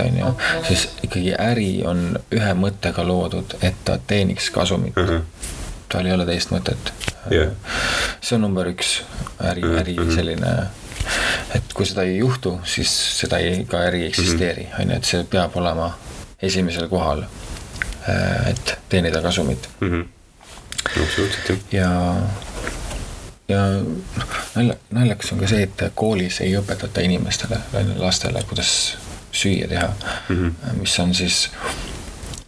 ärist on ju, siis ikkagi äri on ühe mõttega loodud, et ta teeniks kasumit uh. -huh. tal ei ole teist mõtet Jah. see on number üks äri, äri selline, et kui seda ei juhtu, siis seda ei, ka äri ei eksisteeri, on ju, et see peab olema esimesel kohal. et teenida kasumit absoluutselt jah. ja, ja nalja, naljakas on ka see, et koolis ei õpetata inimestele, lastele, kuidas süüa teha mm, -hmm. mis on siis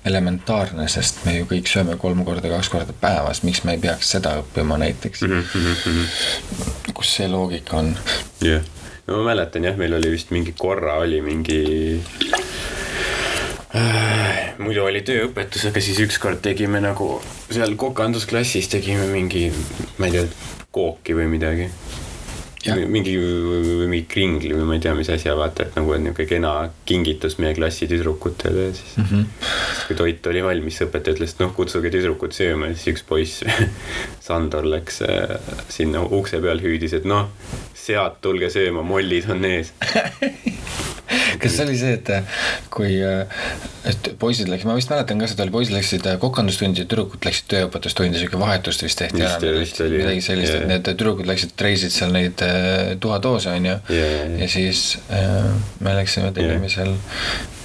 elementaarne, sest me ju kõik sööme kolm korda, kaks korda päevas, miks me ei peaks seda õppima näiteks mm. -hmm. kus see loogika on? jah, no ma mäletan jah, meil oli vist mingi korra oli mingi äh, muidu oli tööõpetus, aga siis ükskord tegime nagu seal kokandusklassis tegime mingi, ma ei tea, kooki või midagi. Mingi või mingi kringli või ma ei tea, mis asja, vaata, et nagu on niisugune kena kingitus meie klassi tüdrukutele ja siis mm. -hmm. kui toit oli valmis, õpetaja ütles, et noh, kutsuge tüdrukud sööma ja siis üks poiss, Sandor läks äh, sinna ukse peal hüüdis, et noh, sead, tulge sööma, mollid on ees. kas see oli see, et kui, et poisid läksid, ma vist mäletan ka seda oli, poisid läksid kokandustundi ja tüdrukud läksid tööõpetustundi, siuke vahetust vist tehti Vist oli, midagi sellist, et jah. need tüdrukud läksid, treisid seal neid äh, tuhatoose onju Jaa. ja siis äh, me läksime, tegime seal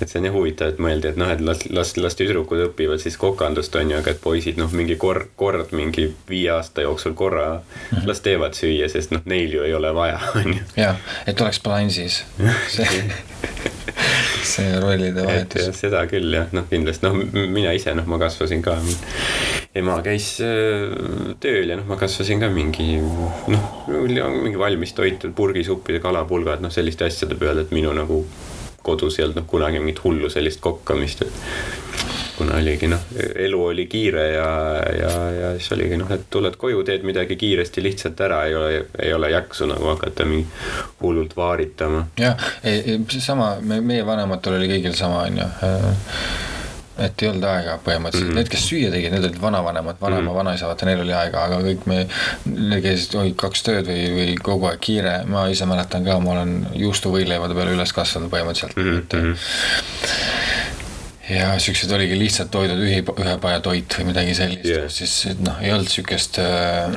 et see on jah huvitav, et mõeldi, et noh, et las, las, las tüdrukud õpivad siis kokandust, on ju, aga et poisid noh, mingi kord, kord mingi viie aasta jooksul korra mm -hmm. las teevad süüa, sest noh, neil ju ei ole vaja, on ju. jah, et oleks balansis see, see rollide et vahetus seda küll jah, noh kindlasti noh, mina ise noh, ma kasvasin ka. ema käis äh, tööl ja noh, ma kasvasin ka mingi noh, mingi valmis toitu, purgisuppide, kalapulgad, noh selliste asjade peale, et minu nagu kodus ei olnud noh kunagi mingit hullu sellist kokkamist, et kuna oligi noh, elu oli kiire ja, ja, ja siis oligi noh, et tuled koju, teed midagi kiiresti lihtsalt ära, ei ole, ei ole jaksu nagu hakata mingi hullult vaaritama. jah, seesama, me, meie vanematel oli kõigil sama, onju. et ei olnud aega põhimõtteliselt mm, -hmm. need, kes süüa tegid, need olid vanavanemad, vanaema mm, -hmm. vanaisa, vaata neil oli aega, aga kõik me, need käisid, oi kaks tööd või, või kogu aeg kiire, ma ise mäletan ka, ma olen juustuvõileivade peale üles kasvanud põhimõtteliselt mm. Mhm, -hmm. Ja siuksed oligi lihtsad toidud, ühi, ühepajatoit või midagi sellist yeah., siis noh, ei olnud siukest äh,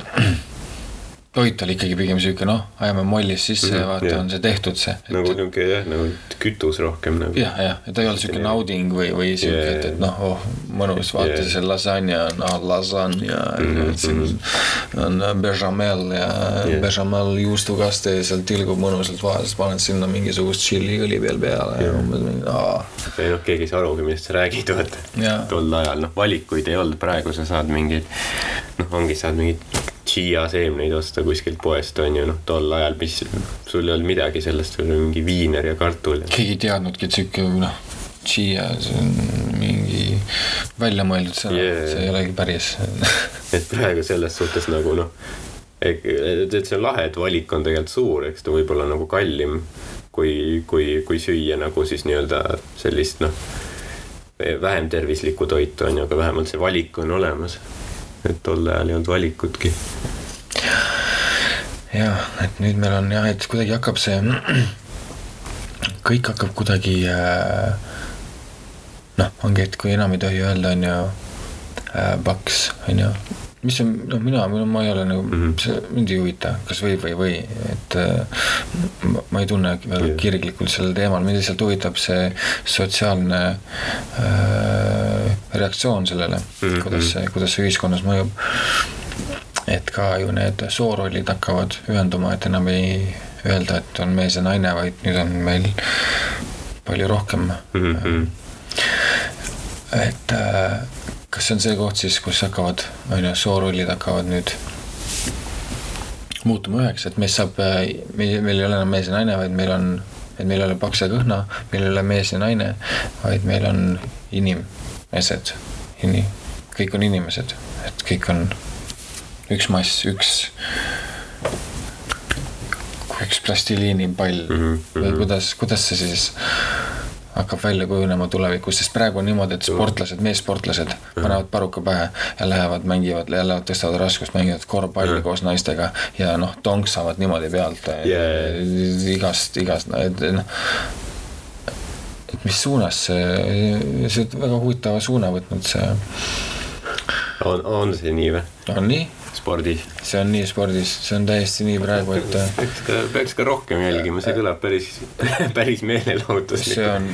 toit oli ikkagi pigem siuke noh, ajame mollis sisse mm Mhm, -hmm, ja vaata jah. on see tehtud see. nagu niuke jah, nagu kütus rohkem nagu. jah, jah, et ta ei olnud siuke nauding või, või siuke Jaa, yeah., et, et noh, oh mõnus, vaata yeah. see lasanja on oh, lasanja mm, Mhm, -hmm. siin on bechamel ja yeah. bechamel juustukaste ja sealt tilgub mõnusalt vahel, siis paned sinna mingisugust tšilliõli veel peale ja umbes mingi aa. ei noh, keegi ei saa arugi, millest sa räägid, vaata Jaa.. tol ajal noh, valikuid ei olnud, praegu sa saad mingeid, noh, ongi, saad mingeid chia seemneid osta kuskilt poest on ju, noh, tol ajal, mis, sul ei olnud midagi sellest, sul oli mingi viiner ja kartul keegi ei teadnudki, et siuke noh, chia, see on mingi välja mõeldud sõna yeah., see ei olegi päris et praegu selles suhtes nagu noh, et see on lahe, et valik on tegelikult suur, eks ta võib olla nagu kallim kui, kui, kui süüa nagu siis nii-öelda sellist noh, vähem tervislikku toitu on ju, aga vähemalt see valik on olemas. Et tol ajal ei olnud valikutki. jah, et nüüd meil on jah, et kuidagi hakkab see, kõik hakkab kuidagi äh, noh, ongi, et kui enam ei tohi öelda, on ju äh, paks, on ju mis on, noh, mina, ma ei ole nagu mm. -hmm. see mind ei huvita, kas võib või ei või, et äh, ma, ma ei tunne väga Jah. kirglikult sellel teemal, mind lihtsalt huvitab see sotsiaalne äh, reaktsioon sellele mm. -hmm. kuidas see, kuidas see ühiskonnas mõjub et ka ju need soorollid hakkavad ühenduma, et enam ei öelda, et on mees ja naine, vaid nüüd on meil palju rohkem Mm -hmm. et äh, kas see on see koht siis, kus hakkavad, on ju, soorollid hakkavad nüüd muutuma üheks, et meist saab, meil, meil ei ole enam mees ja naine, vaid meil on, et meil ei ole paks ja kõhna, meil ei ole mees ja naine, vaid meil on inimesed, ini-, kõik on inimesed, et kõik on üks mass, üks, üks plastiliinipall mm Mhm, -hmm. või kuidas, kuidas see siis hakkab välja kujunema tulevikus, sest praegu on niimoodi, et sportlased, meessportlased panevad paruka pähe ja lähevad, mängivad, jälle tõstavad raskust, mängivad korvpalli koos naistega ja noh, tonksavad niimoodi pealt Yeah. igast, igast, et noh. mis suunas see, see väga huvitava suuna võtnud see. on, on see nii või? on nii? Spordis. see on nii spordis, see on täiesti nii praegu, et. peaks ka, peaks ka rohkem jälgima, see kõlab päris, päris meelelahutuslikult. see on.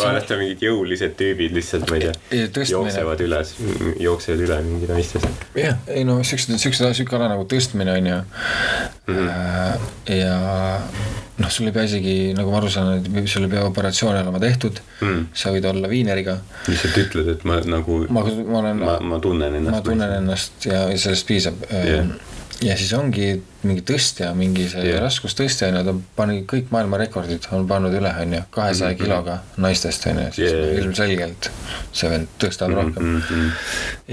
vaadata mingid jõulised tüübid lihtsalt, ma ei tea, jooksevad üles, jooksevad üle mingi naistest. jah, ei no siuksed, siuksed, siuke ala nagu tõstmine on ju mm. -hmm. ja noh, sul ei pea isegi, nagu ma aru saan, et sul ei pea operatsioon olema tehtud mm.. sa võid olla viineriga. lihtsalt ütled, et ma nagu. ma, ma olen. ma, ma tunnen ennast. ma tunnen ennast ja sellest piisab yeah ja siis ongi mingi tõstja, mingi see yeah. raskustõstja on ju, ta pani kõik maailma rekordid, on pannud üle, on ju, kahesaja mm -hmm. kiloga naistest on ju, siis yeah. ilmselgelt see vend tõstab mm -hmm. rohkem. Mhm.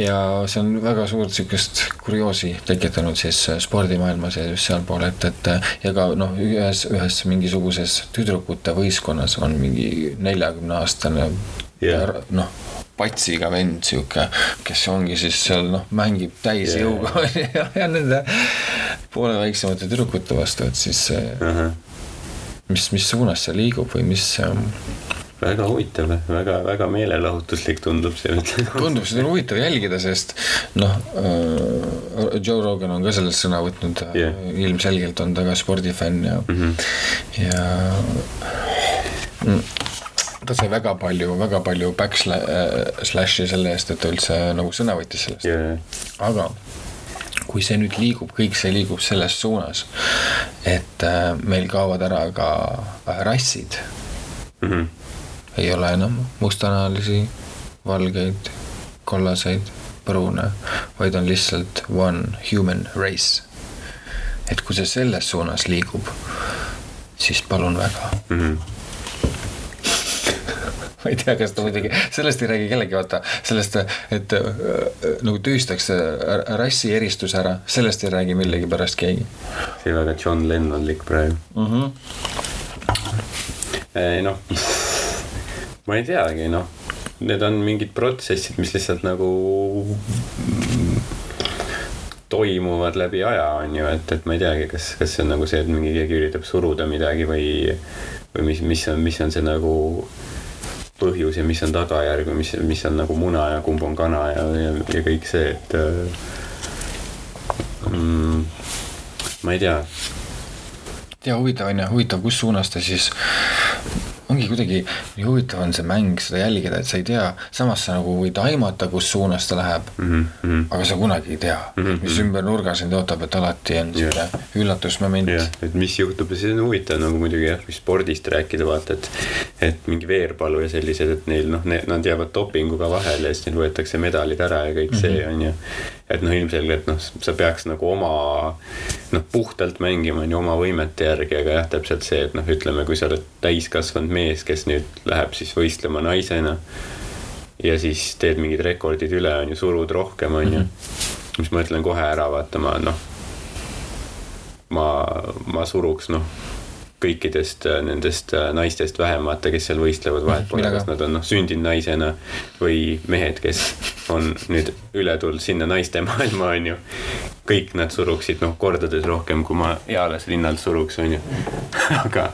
ja see on väga suurt sihukest kurioosi tekitanud siis spordimaailmas ja just sealpool, et, et ja ka noh, ühes, ühes mingisuguses tüdrukute võistkonnas on mingi neljakümne aastane yeah. noh patsiga vend sihuke, kes ongi siis seal noh, mängib yeah. jõuga ja, ja nende poole väiksemate tüdrukute vastu, et siis uh. -huh. mis, mis suunas see liigub või mis väga huvitav, väga, väga meelelahutuslik tundub see. tundub, seda on huvitav jälgida, sest noh äh,, Joe Rogan on ka sellest sõna võtnud yeah., ilmselgelt on ta ka spordifänn ja mm, -hmm. ja ta sai väga palju, väga palju backslash'i äh, selle eest, et ta üldse nagu sõna võttis sellest yeah.. aga kui see nüüd liigub, kõik see liigub selles suunas, et äh, meil kaovad ära ka äh, rassid mm. -hmm. ei ole enam mustanahalisi, valgeid, kollaseid, pruune, vaid on lihtsalt one human race. et kui see selles suunas liigub, siis palun väga mm. -hmm ma ei tea, kas ta muidugi, sellest ei räägi kellegi, vaata, sellest, et äh, nagu tühistakse rassi eristus ära, sellest ei räägi millegipärast keegi. see väga John Lennonlik praegu mm. -hmm. noh, ma ei teagi, noh, need on mingid protsessid, mis lihtsalt nagu toimuvad läbi aja, on ju, et, et ma ei teagi, kas, kas see on nagu see, et mingi keegi üritab suruda midagi või, või mis, mis on, mis on see nagu põhjus ja mis on tagajärg või mis, mis on nagu muna ja kumb on kana ja, ja, ja kõik see, et mm, ma ei tea. ja huvitav on ju, huvitav, kus suunas ta siis ongi kuidagi nii huvitav on see mäng, seda jälgida, et sa ei tea, samas sa nagu võid aimata, kus suunas ta läheb mm. -hmm. aga sa kunagi ei tea mm, -hmm. mis ümber nurga sind ootab, et alati on sihuke yeah. üllatusmoment yeah.. et mis juhtub ja see on huvitav nagu muidugi jah, kui spordist rääkida, vaata, et. et mingi veerpalu ja sellised, et neil noh, nad jäävad dopinguga vahele ja siis neil võetakse medalid ära ja kõik mm -hmm. see on ju et noh, ilmselgelt noh, sa peaks nagu oma noh, puhtalt mängima on ju oma võimete järgi, aga jah, täpselt see, et noh, ütleme, kui sa oled täiskasvanud mees, kes nüüd läheb siis võistlema naisena. ja siis teed mingid rekordid üle, on ju, surud rohkem, on ju. Mhm. siis ma ütlen kohe ära, vaata ma noh. ma, ma suruks noh kõikidest äh, nendest äh, naistest vähem, vaata, kes seal võistlevad, vahet pole, kas nad on noh, sündinud naisena või mehed, kes on nüüd üle tulnud sinna naiste maailma, on ju. kõik nad suruksid noh, kordades rohkem, kui ma eales rinnalt suruks, on ju. aga,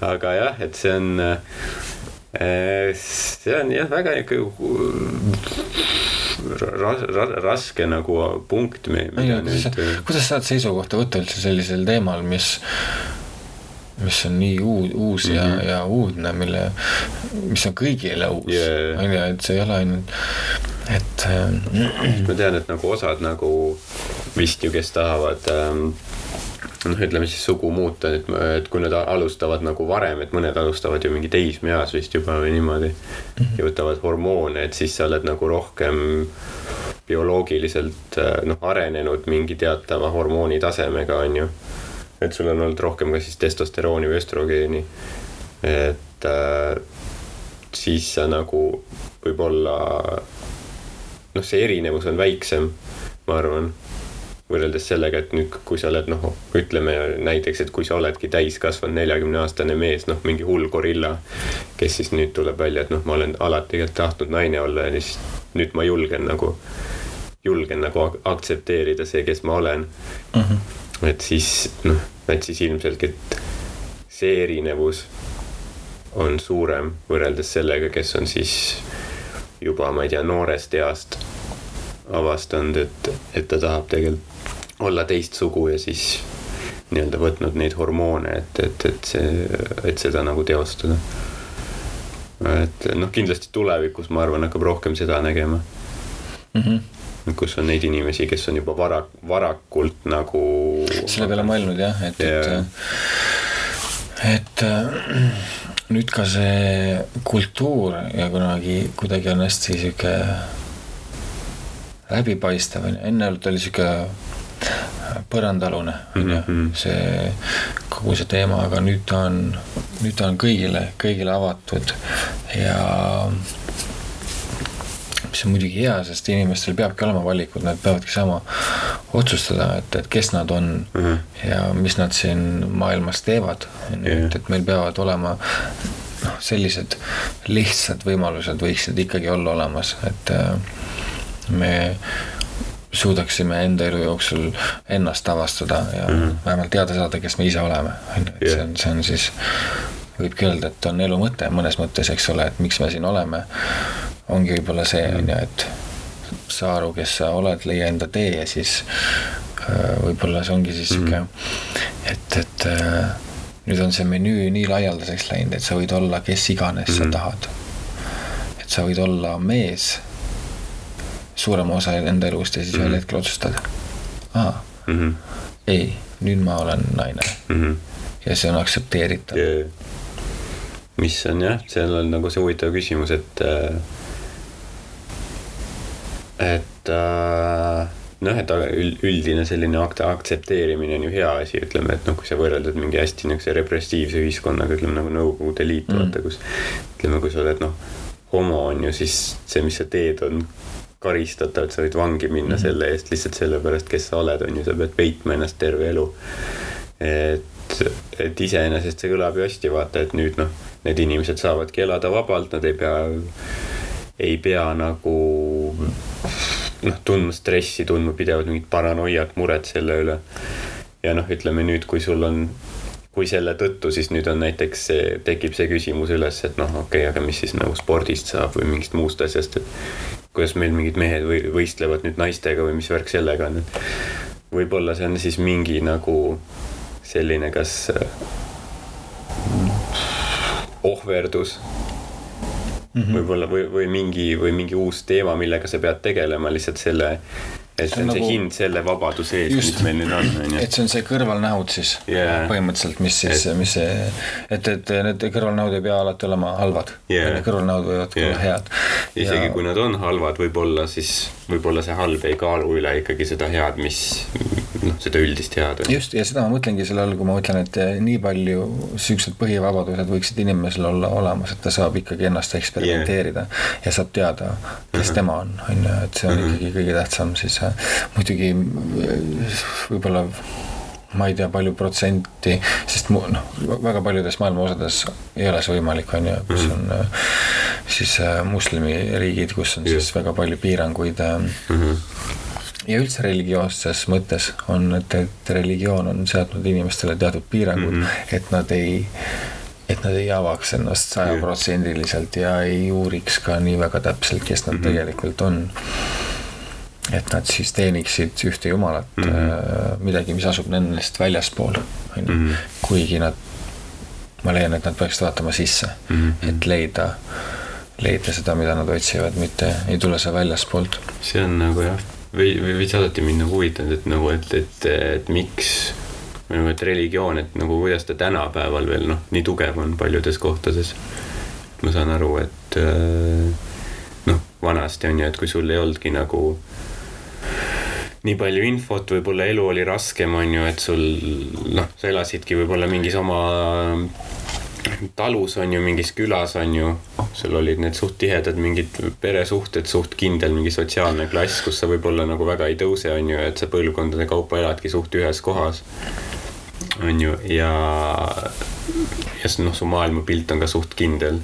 aga jah, et see on, äh, see on jah, väga nihuke ras, ras, raske nagu punkt. kuidas sa saad seisukohta võtta üldse sellisel teemal, mis mis on nii uus, uus mm -hmm. ja, mhm. ja uudne, mille, mis on kõigile uus yeah., on ju, et see ei ole ainult, et äh,. ma tean, et nagu osad nagu vist ju, kes tahavad ähm, noh, ütleme siis sugu muuta, et, et kui nad alustavad nagu varem, et mõned alustavad ju mingi teismeeas vist juba või niimoodi mm. -hmm. ja võtavad hormoone, et siis sa oled nagu rohkem bioloogiliselt äh, noh, arenenud mingi teatava hormooni tasemega, on ju et sul on olnud rohkem ka siis testosterooni või östrogeeni. et äh, siis sa nagu võib-olla noh, see erinevus on väiksem, ma arvan võrreldes sellega, et nüüd, kui sa oled noh, ütleme näiteks, et kui sa oledki täiskasvanud neljakümne aastane mees, noh, mingi hull gorilla. kes siis nüüd tuleb välja, et noh, ma olen alati tahtnud naine olla ja siis nüüd ma julgen nagu, julgen nagu aktsepteerida see, kes ma olen mm. -hmm et siis noh, et siis ilmselgelt see erinevus on suurem võrreldes sellega, kes on siis juba, ma ei tea, noorest east avastanud, et, et ta tahab tegelikult olla teist sugu ja siis nii-öelda võtnud neid hormoone, et, et, et see, et seda nagu teostada. et noh, kindlasti tulevikus ma arvan, hakkab rohkem seda nägema mm. -hmm. kus on neid inimesi, kes on juba vara, varakult nagu. selle peale mõelnud jah, et yeah., et, et nüüd ka see kultuur ja kunagi kuidagi on hästi sihuke läbipaistev onju, enne oli sihuke põrandaalune onju mm -hmm. see kogu see teema, aga nüüd ta on, nüüd ta on kõigile, kõigile avatud ja mis on muidugi hea, sest inimestel peabki olema valikud, nad peavadki saama otsustada, et, et kes nad on mm -hmm. ja mis nad siin maailmas teevad. et, et meil peavad olema noh, sellised lihtsad võimalused võiksid ikkagi olla olemas, et äh, me suudaksime enda elu jooksul ennast avastada ja mm -hmm. vähemalt teada saada, kes me ise oleme, on ju, et see on, see on siis, võibki öelda, et on elu mõte mõnes mõttes, eks ole, et miks me siin oleme, ongi võib-olla see, on ju, et saa aru, kes sa oled, leia enda tee ja siis äh, võib-olla see ongi siis sihuke mm -hmm., et, et äh, nüüd on see menüü nii laialdaseks läinud, et sa võid olla kes iganes mm -hmm. sa mhm. tahad. et sa võid olla mees suurema osa enda elust ja siis mm -hmm. ühel mhm. hetkel otsustad. aa mm, -hmm. ei, nüüd ma olen naine mm. -hmm. ja see on aktsepteeritav yeah.. mis on jah, seal on nagu see huvitav küsimus, et, äh, et äh, noh, et üldine selline akt-, aktsepteerimine on ju hea asi, ütleme, et noh, kui sa võrreldad mingi hästi niisuguse repressiivse ühiskonnaga, ütleme nagu Nõukogude Liit mm., vaata, kus ütleme, kui sa oled noh, homo on ju, siis see, mis sa teed, on karistatav, et sa võid vangi minna mm -hmm. selle eest lihtsalt sellepärast, kes sa oled, on ju, sa pead peitma ennast terve elu. et, et iseenesest see kõlab ju hästi, vaata, et nüüd noh, need inimesed saavadki elada vabalt, nad ei pea, ei pea nagu noh, tundma stressi, tundma pidevalt mingit paranoiat, muret selle üle. ja noh, ütleme nüüd, kui sul on kui selle tõttu siis nüüd on näiteks see, tekib see küsimus üles, et noh, okei okay,, aga mis siis nagu spordist saab või mingist muust asjast, et kuidas meil mingid mehed või võistlevad nüüd naistega või mis värk sellega on, et võib-olla see on siis mingi nagu selline, kas ohverdus mm -hmm. võib-olla või, või mingi või mingi uus teema, millega sa pead tegelema lihtsalt selle et see on nagu, see hind selle vabaduse eest, mis meil nüüd on, on ju. et see on see kõrvalnähud siis yeah. põhimõtteliselt, mis siis, mis see, et, et need kõrvalnähud ei pea alati olema halvad yeah.. kõrvalnähud võivad yeah. olla head. isegi ja... kui nad on halvad, võib-olla siis, võib-olla see halb ei kaalu üle ikkagi seda head, mis noh, seda üldist head. just, ja seda ma mõtlengi selle all, kui ma ütlen, et nii palju siuksed põhivabadused võiksid inimesel olla olemas, et ta saab ikkagi ennast eksperimenteerida yeah. ja saab teada, kes uh -huh. tema on, on ju, et see on uh -huh. ikkagi kõige tähtsam siis muidugi võib-olla ma ei tea, palju protsenti, sest mu noh, väga paljudes maailma osades ei ole see võimalik, on ju, kus mhm. on mm -hmm. siis äh, moslemiriigid, kus on yeah. siis väga palju piiranguid mm. -hmm. ja üldse religioosses mõttes on, et, et religioon on seadnud inimestele teatud piirangud mm, -hmm. et nad ei et nad ei avaks ennast sajaprotsendiliselt ja ei uuriks ka nii väga täpselt, kes nad mm -hmm. tegelikult on et nad siis teeniksid ühte jumalat mm, -hmm. midagi, mis asub nendest väljaspool, on ju, mhm. kuigi nad, ma leian, et nad peaksid vaatama sisse mm, -hmm. et leida, leida seda, mida nad otsivad, mitte ei tule see väljaspoolt. see on nagu jah, või, või võiks alati mind nagu huvitanud, et nagu, et, et, et miks või nagu, et religioon, et nagu kuidas ta tänapäeval veel noh, nii tugev on paljudes kohtades. ma saan aru, et äh, noh, vanasti on ju, et kui sul ei olnudki nagu nii palju infot, võib-olla elu oli raskem, on ju, et sul noh, sa elasidki võib-olla mingis oma talus on ju, mingis külas on ju, sul olid need suht tihedad mingid peresuhted, suht kindel mingi sotsiaalne klass, kus sa võib-olla nagu väga ei tõuse, on ju, et sa põlvkondade kaupa eladki suht ühes kohas. on ju, ja, ja noh, su maailmapilt on ka suht kindel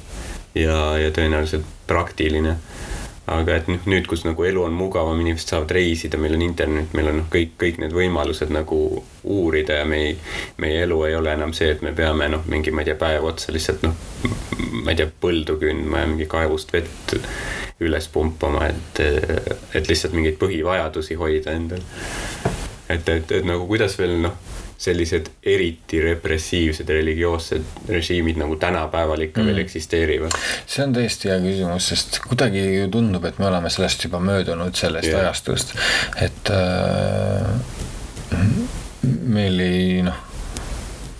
ja, ja tõenäoliselt praktiline aga et noh, nüüd, kus nagu elu on mugavam, inimesed saavad reisida, meil on internet, meil on noh, kõik, kõik need võimalused nagu uurida ja me ei, meie elu ei ole enam see, et me peame noh, mingi, ma ei tea, päev otsa lihtsalt noh, ma ei tea, põldu kündma ja mingi kaevust vett üles pumpama, et, et lihtsalt mingeid põhivajadusi hoida endal. et, et, et nagu kuidas veel noh sellised eriti repressiivsed religioossed režiimid nagu tänapäeval ikka mm. veel eksisteerivad? see on tõesti hea küsimus, sest kuidagi ju tundub, et me oleme sellest juba möödunud, sellest yeah. ajastust, et äh, meil ei noh,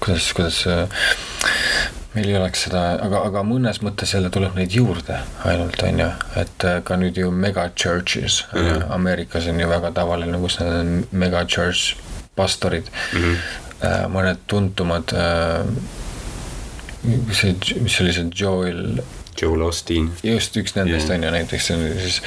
kuidas, kuidas äh, meil ei oleks seda, aga, aga mõnes mõttes jälle tuleb neid juurde ainult, on ju, et äh, ka nüüd ju mega churches mm, -hmm. Ameerikas on ju väga tavaline, kus need on mega church pastorid mm, -hmm. mõned tuntumad, äh, see, mis oli see Joel Joel Osteen. just, üks nendest on ju näiteks siis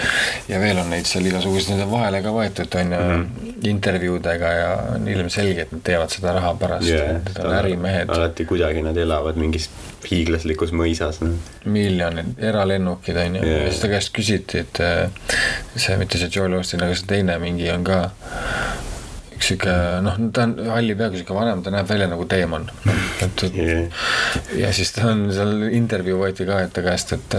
ja veel on neid seal igasuguseid vahele ka võetud on ju mm -hmm. intervjuudega ja on ilmselge, et nad teevad seda raha pärast yeah,, need on ärimehed. alati kuidagi nad elavad mingis hiiglaslikus mõisas no.. miljonid, eralennukid on ju yeah., ta käest küsiti, et äh, see, mitte see Joel Osteen, aga see teine mingi on ka sihuke noh, ta on halli peaga sihuke vanem, ta näeb välja nagu teemon. et yeah. ja siis ta on seal intervjuu võeti ka ette käest, et,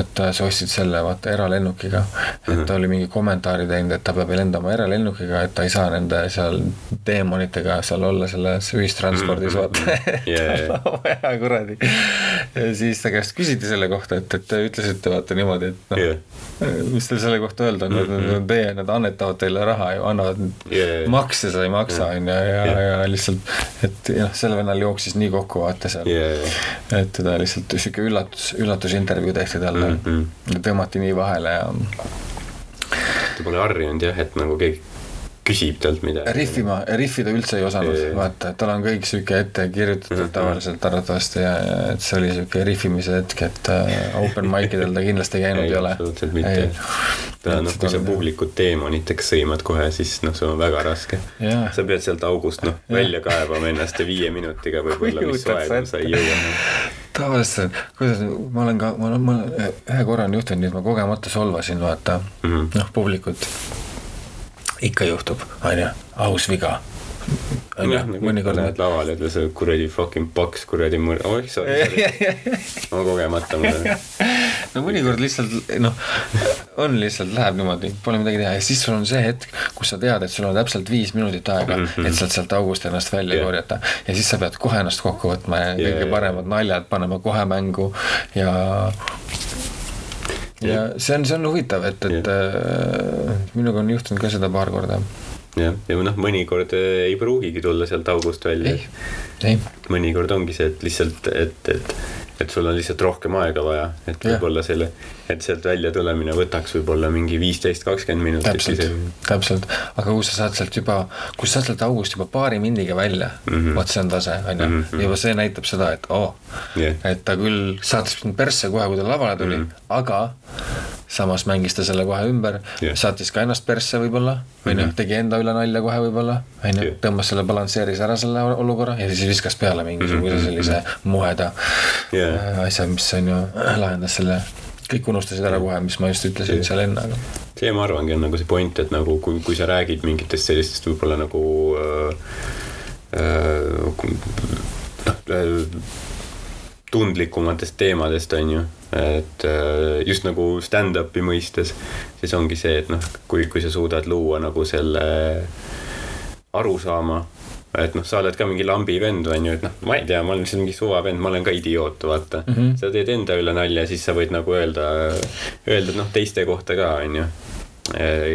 et sa ostsid selle vaata eralennukiga. et mhm. ta oli mingi kommentaari teinud, et ta peab lendama eralennukiga, et ta ei saa nende seal teemonitega seal olla selles ühistranspordis vaata mhm. yeah. kuradi. ja siis ta käest küsiti selle kohta, et, et te ütlesite vaata niimoodi, et noh yeah., mis teil selle kohta öelda on -hmm. teie, nad annetavad teile raha ju, annavad yeah makse sa ei maksa, on ju, ja, ja, ja lihtsalt, et noh, sellel vennal jooksis nii kokku vaata seal yeah,. Yeah. et teda lihtsalt sihuke üllatus, üllatusintervjuu tehti talle mm. -hmm. tõmmati nii vahele ja. ta pole harjunud jah, et nagu keegi küsib talt midagi. rihvima, rihvida üldse ei osanud, vaata, tal on kõik sihuke ette kirjutatud mm -hmm. tavaliselt arvatavasti ja, ja et see oli sihuke rihvimise hetk, et uh, open mic idel ta kindlasti käinud ei, ei ole. absoluutselt mitte. ta noh, kui sa publikut teemoniteks sõimad kohe, siis noh, sul on väga raske. sa pead sealt august noh, välja kaevama ennast ja viie minutiga võib-olla, mis vaevu sa ei jõua tavaliselt, kuidas, ma olen ka, ma olen, ma olen ühe korra on juhtunud nii, et ma kogemata solvasin, vaata mm -hmm. noh, publikut ikka juhtub, on ju, aus viga on ju, nagu mõnikord. Lähed lavale ja see kuradi fucking paks kuradi mõr-, oih, sorry, sorry. ma kogemata mulle. no mõnikord lihtsalt noh, on lihtsalt, läheb niimoodi, pole midagi teha ja siis sul on see hetk, kus sa tead, et sul on täpselt viis minutit aega mm, -hmm. et sealt sealt august ennast välja yeah. korjata. ja siis sa pead kohe ennast kokku võtma ja yeah, kõige paremad naljad panema kohe mängu ja ja see on, see on huvitav, et, et äh, minuga on juhtunud ka seda paar korda. jah, ja noh, mõnikord äh, ei pruugigi tulla sealt august välja. mõnikord ongi see, et lihtsalt, et, et et sul on lihtsalt rohkem aega vaja, et võib-olla selle, et sealt välja tulemine võtaks võib-olla mingi viisteist, kakskümmend minutit. täpselt, täpselt, aga kui sa saad sealt juba, kui sa saad sealt august juba paari mindiga välja mm -hmm., vot see on tase, on ju, mhm, mhm. juba see näitab seda, et oo oh, yeah., et ta küll saatis mind persse kohe, kui ta lavale tuli mm, -hmm. aga samas mängis ta selle kohe ümber yeah., saatis ka ennast persse võib-olla, on ju, mhm. tegi enda üle nalja kohe võib-olla, on ju, tõmbas selle, balansseeris ära selle olukorra ja siis viskas peale mingisuguse sellise muheda yeah. Asja, mis on ju, lahendas selle kõik unustasid ära kohe, mis ma just ütlesin see, seal enne, aga. see, ma arvangi, on nagu see point, et nagu kui, kui sa räägid mingitest sellistest võib-olla nagu äh, äh, noh äh, tundlikumatest teemadest, on ju. et äh, just nagu stand-up'i mõistes, siis ongi see, et noh, kui, kui sa suudad luua nagu selle arusaama et noh, sa oled ka mingi lambi vend, on ju, et noh, ma ei tea, ma olen lihtsalt mingi suva vend, ma olen ka idioot, vaata mm. -hmm. sa teed enda üle nalja, siis sa võid nagu öelda, öelda noh, teiste kohta ka, on ju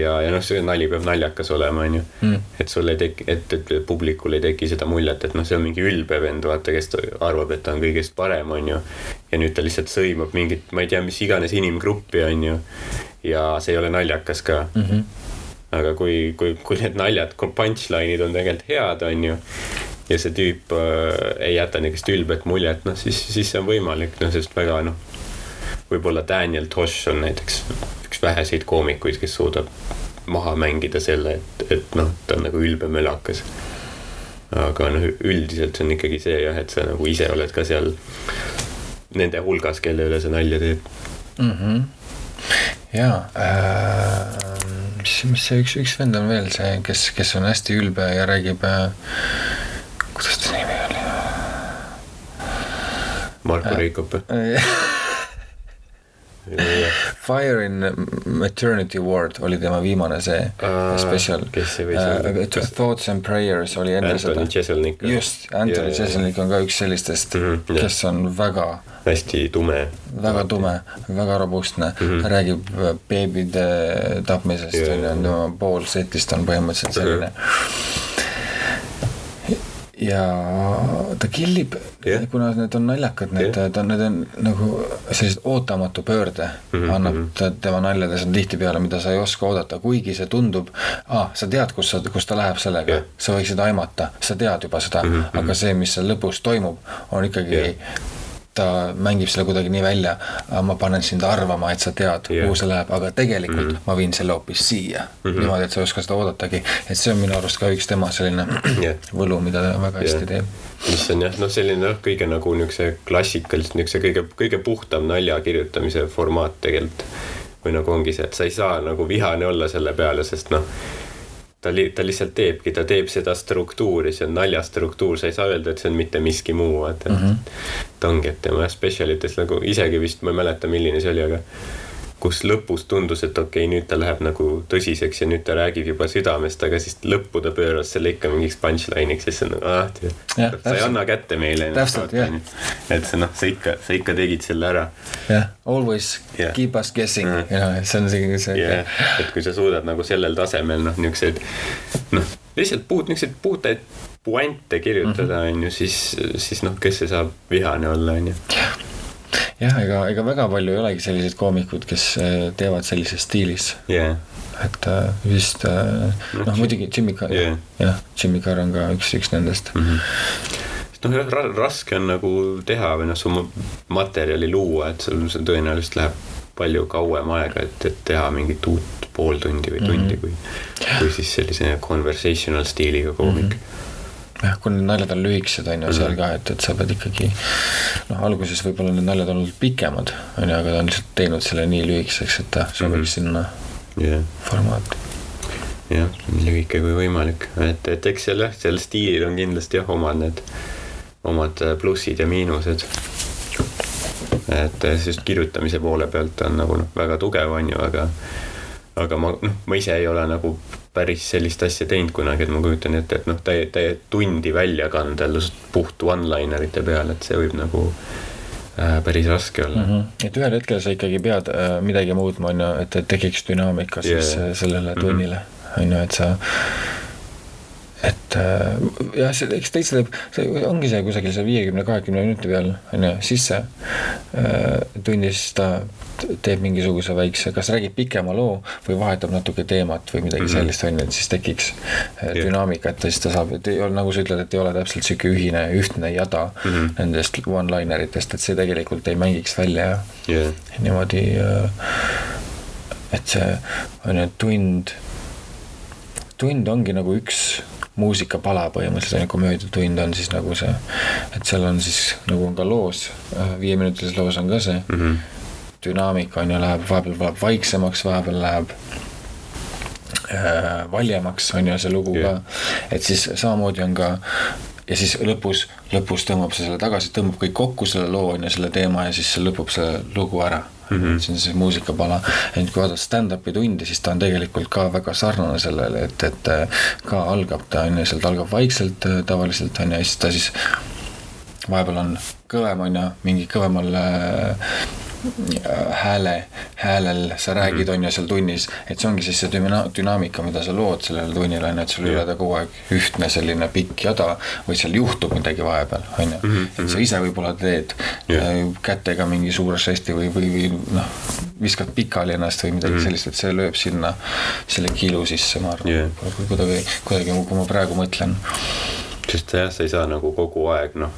ja, ja noh, see nali peab naljakas olema, onju mm.. et sul ei teki, et, et publikul ei teki seda muljet, et noh, see on mingi ülbe vend, vaata, kes arvab, et ta on kõigest parem, onju. ja nüüd ta lihtsalt sõimab mingit, ma ei tea, mis iganes inimgruppi, onju. ja see ei ole naljakas ka mm. -hmm. Aga kui, kui, kui need naljad, punchline'id on tegelikult head, onju ja see tüüp äh, ei jäta niisugust ülbet muljet, noh siis, siis see on võimalik, noh, sest väga noh, võib-olla Daniel Tosh on näiteks üks väheseid koomikuid, kes suudab maha mängida selle, et, et noh, ta on nagu ülbe mölakas. aga noh, üldiselt see on ikkagi see jah, et sa nagu ise oled ka seal nende hulgas, kelle üle sa nalja teed mm. -hmm jaa äh,, mis, mis see üks, üks vend on veel see, kes, kes on hästi ülbe ja räägib äh,, kuidas ta nimi oli? Marko Reikop äh, Fire in Maternity Ward oli tema viimane see Aa, spetsial kes see võis olla? uh, Thoughts and Prayers oli enne Anthony seda. Jeselnik. Just, Anthony Jeselnik on ka üks sellistest mm, -hmm, kes on väga hästi tume. väga tume, väga robustne. Mm. -hmm. räägib äh, beebide tapmisest on ju tema pool setist on põhimõtteliselt selline. Ja ta killib Jah. kuna need on naljakad, need, ta on, need on nagu sellised ootamatu pöörde mm -hmm. annab mhm. ta tema naljades on tihtipeale, mida sa ei oska oodata, kuigi see tundub ah,, sa tead, kus sa, kus ta läheb sellega Jah. sa võiksid aimata, sa tead juba seda mm, -hmm. aga see, mis seal lõpus toimub, on ikkagi Jah. Ta mängib selle kuidagi nii välja, ma panen sind arvama, et sa tead Jah. kuhu see läheb, aga tegelikult mm -hmm. ma viin selle hoopis siia mm. -hmm. niimoodi, et sa ei oska seda oodatagi, et see on minu arust ka üks tema selline Jah. võlu, mida ta väga hästi Jah. teeb. mis on jah, noh, selline noh, kõige nagu niisuguse klassikaliselt niisuguse kõige, kõige puhtam nalja kirjutamise formaat tegelikult. või nagu ongi see, et sa ei saa nagu vihane olla selle peale, sest noh, ta li-, ta lihtsalt teebki, ta teeb seda struktuuri, see on naljastruktuur, sa ei saa öelda, et see on mitte miski muu, et, et mm -hmm. ta ongi, et tema spetsialites nagu isegi vist ma ei mäleta, milline see oli, aga kus lõpus tundus, et okei okay,, nüüd ta läheb nagu tõsiseks ja nüüd ta räägib juba südamest, aga siis lõppu ta pööras selle ikka mingiks punchline'iks ja siis on nagu ah, sa ei anna kätte meile. Täpselt, jah. et see noh, sa ikka, sa ikka tegid selle ära. jah, always yeah. keep us guessing mm., ja see on see, see jah, et kui sa suudad nagu sellel tasemel noh, niisuguseid noh, lihtsalt puud, niisuguseid puutaid puente kirjutada, on ju, siis, siis noh, kes ei saa vihane olla, on ju. jah, ega, ega väga palju ei olegi selliseid koomikud, kes äh, teevad sellises stiilis. jah, et äh, vist äh, noh, muidugi Jimmy Carr Jah. jah, Jimmy Carr on ka üks, üks nendest mm. sest noh, jah, raske on nagu teha või noh, su ma- materjali luua, et sul see tõenäoliselt läheb palju kauem aega, et, et teha mingit uut pool tundi või tundi mm -hmm. kui, kui siis sellise conversational stiiliga koomik mm. -hmm. jah, kui need naljad on lühikesed, on ju, seal ka, et, et sa pead ikkagi noh, alguses võib-olla need naljad on olnud pikemad, on ju, aga ta on lihtsalt teinud selle nii lühikeseks, et ta sobiks mm -hmm. sinna jah, formaati. jah, nii lühike kui võimalik, et, et eks seal jah, sellel stiilil on kindlasti jah, omad need, omad äh, plussid ja miinused. et äh, just kirjutamise poole pealt on nagu noh, väga tugev, on ju, aga aga ma noh, ma ise ei ole nagu päris sellist asja teinud kunagi, et ma kujutan ette, et noh, täie, täie tundi välja kanda lihtsalt puht one-linerite peale, et see võib nagu äh, päris raske olla mm. -hmm. et ühel hetkel sa ikkagi pead äh, midagi muutma, on ju, et, tekiks dünaamika siis Jaa. yeah. sellele Mhm. tunnile, on ju, et sa et äh, jah, see, eks teist teeb, see ongi see kusagil seal viiekümne, kahekümne minuti peal on ju sisse äh, tunnis ta teeb mingisuguse väikse, kas räägib pikema loo või vahetab natuke teemat või midagi mm. -hmm. sellist on ju, et siis tekiks äh, Jah. dünaamikat ja siis ta saab, et ei ole nagu sa ütled, et ei ole täpselt sihuke ühine, ühtne jada mm. -hmm. nendest one-liner itest, et see tegelikult ei mängiks välja ja jah, niimoodi, et see on ju tund, tund ongi nagu üks muusikapala põhimõtteliselt on ju, komöödiatund on siis nagu see, et seal on siis nagu on ka loos, viieminutilises loos on ka see Mhm. dünaamika on ju, läheb vahepeal läheb vaiksemaks, vahepeal läheb äh, valjemaks on ju see lugu Jah. ka, et siis samamoodi on ka ja siis lõpus, lõpus tõmbab see selle tagasi, tõmbab kõik kokku selle loo on ju, selle teema ja siis see lõpeb see lugu ära mm. -hmm. see on see muusikapala, et kui vaadata stand-up'i tundi, siis ta on tegelikult ka väga sarnane sellele, et, et äh, ka algab ta on ju, sealt algab vaikselt äh, tavaliselt on ju, ja siis ta siis vahepeal on kõvem on ju, mingi kõvemal äh, hääle, häälel sa räägid, on ju seal tunnis, et see ongi siis see düna- dünaamika, mida sa lood sellele tunnile on ju, et sul ei ole ta kogu aeg ühtne selline pikk jada, vaid seal juhtub midagi vahepeal, on ju. et sa ise võib-olla teed Jah. äh, kätega mingi suure žesti või, või, või noh, viskad pikali ennast või midagi mm -hmm. sellist, et see lööb sinna selle kiilu sisse, ma arvan yeah., kuidagi, kuidagi, kui ma praegu mõtlen. sest jah, sa ei saa nagu kogu aeg noh,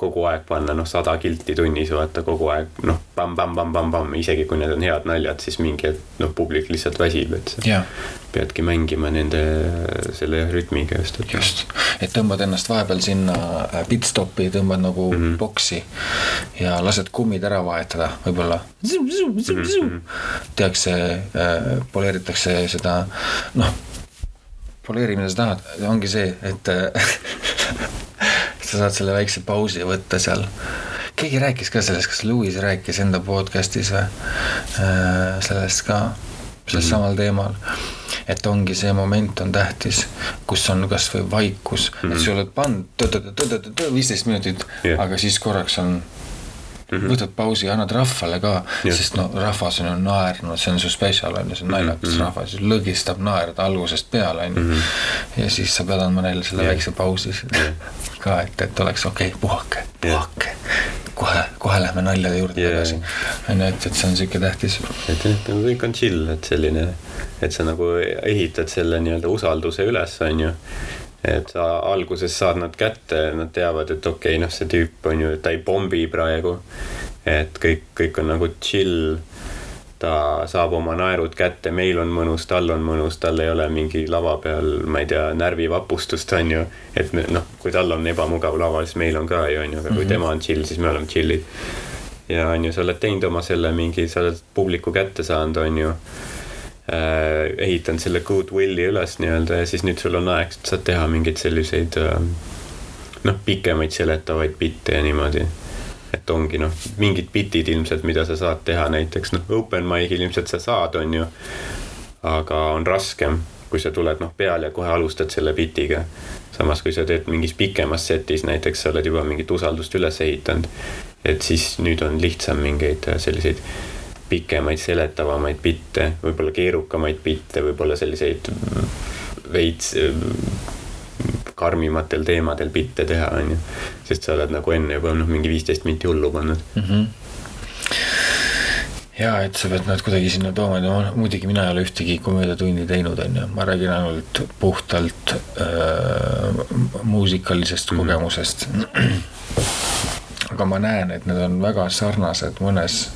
kogu aeg panna noh, sada kilti tunnis vaata kogu aeg noh, pamm-pamm-pamm-pamm-pamm, isegi kui need on head naljad, siis mingi hetk noh, publik lihtsalt väsib, et sa yeah. peadki mängima nende selle rütmiga just. just, et tõmbad ennast vahepeal sinna äh, pitstopi, tõmbad nagu mm -hmm. boksi ja lased kummid ära vahetada, võib-olla. Mm -hmm. tehakse äh,, poleeritakse seda noh poleeri, mida sa tahad, ongi see, et sa saad selle väikse pausi võtta seal. keegi rääkis ka sellest, kas Louis rääkis enda podcast'is või äh, sellest ka, sellest mm samal teemal. et ongi see moment on tähtis, kus on kasvõi vaikus mm, -hmm. et sa oled pannud viisteist minutit yeah., aga siis korraks on mm -hmm. võtad pausi annad rahvale ka, sest no rahvas on ju naernud, see on su spetsial on ju, see on naljakas mm -hmm. rahvas, lõgistab naerda algusest peale on ju. Mhm. ja siis sa pead andma neile selle yeah. väikse pausi yeah. ka, et, et oleks okei okay,, puhake, puhake yeah kohe, kohe lähme naljade juurde yeah. tagasi. on ju, et, et see on sihuke tähtis. et nagu kõik on chill, et selline, et sa nagu ehitad selle nii-öelda usalduse üles, on ju et sa alguses saad nad kätte, nad teavad, et okei okay,, noh, see tüüp on ju, ta ei pommi praegu. et kõik, kõik on nagu chill. ta saab oma naerud kätte, meil on mõnus, tal on mõnus, tal ei ole mingi lava peal, ma ei tea, närvivapustust, on ju. et me noh, kui tal on ebamugav laval, siis meil on ka ju, on ju, aga kui mm -hmm. tema on chill, siis me oleme chill'id. ja on ju, sa oled teinud oma selle mingi, sa oled publiku kätte saanud, on ju äh, ehitanud selle goodwill'i üles nii-öelda ja siis nüüd sul on aeg, saad teha mingeid selliseid äh, noh, pikemaid seletavaid bitte ja niimoodi. et ongi noh, mingid bitid ilmselt, mida sa saad teha näiteks noh, open mic'il ilmselt sa saad, on ju. aga on raskem, kui sa tuled noh peale ja kohe alustad selle bitiga. samas, kui sa teed mingis pikemas setis näiteks, sa oled juba mingit usaldust üles ehitanud. et siis nüüd on lihtsam mingeid selliseid pikemaid, seletavamaid bitte, võib-olla keerukamaid bitte, võib-olla selliseid veits karmimatel teemadel bitte teha, on ju. sest sa oled nagu enne juba noh, mingi viisteist minti hullu pannud mm. -hmm ja et sa pead nad kuidagi sinna tooma, no muidugi mina ei ole ühtegi komöödiatunni teinud, on ju, ma räägin ainult puhtalt äh, muusikalisest mm -hmm. kogemusest. aga ma näen, et need on väga sarnased mõnes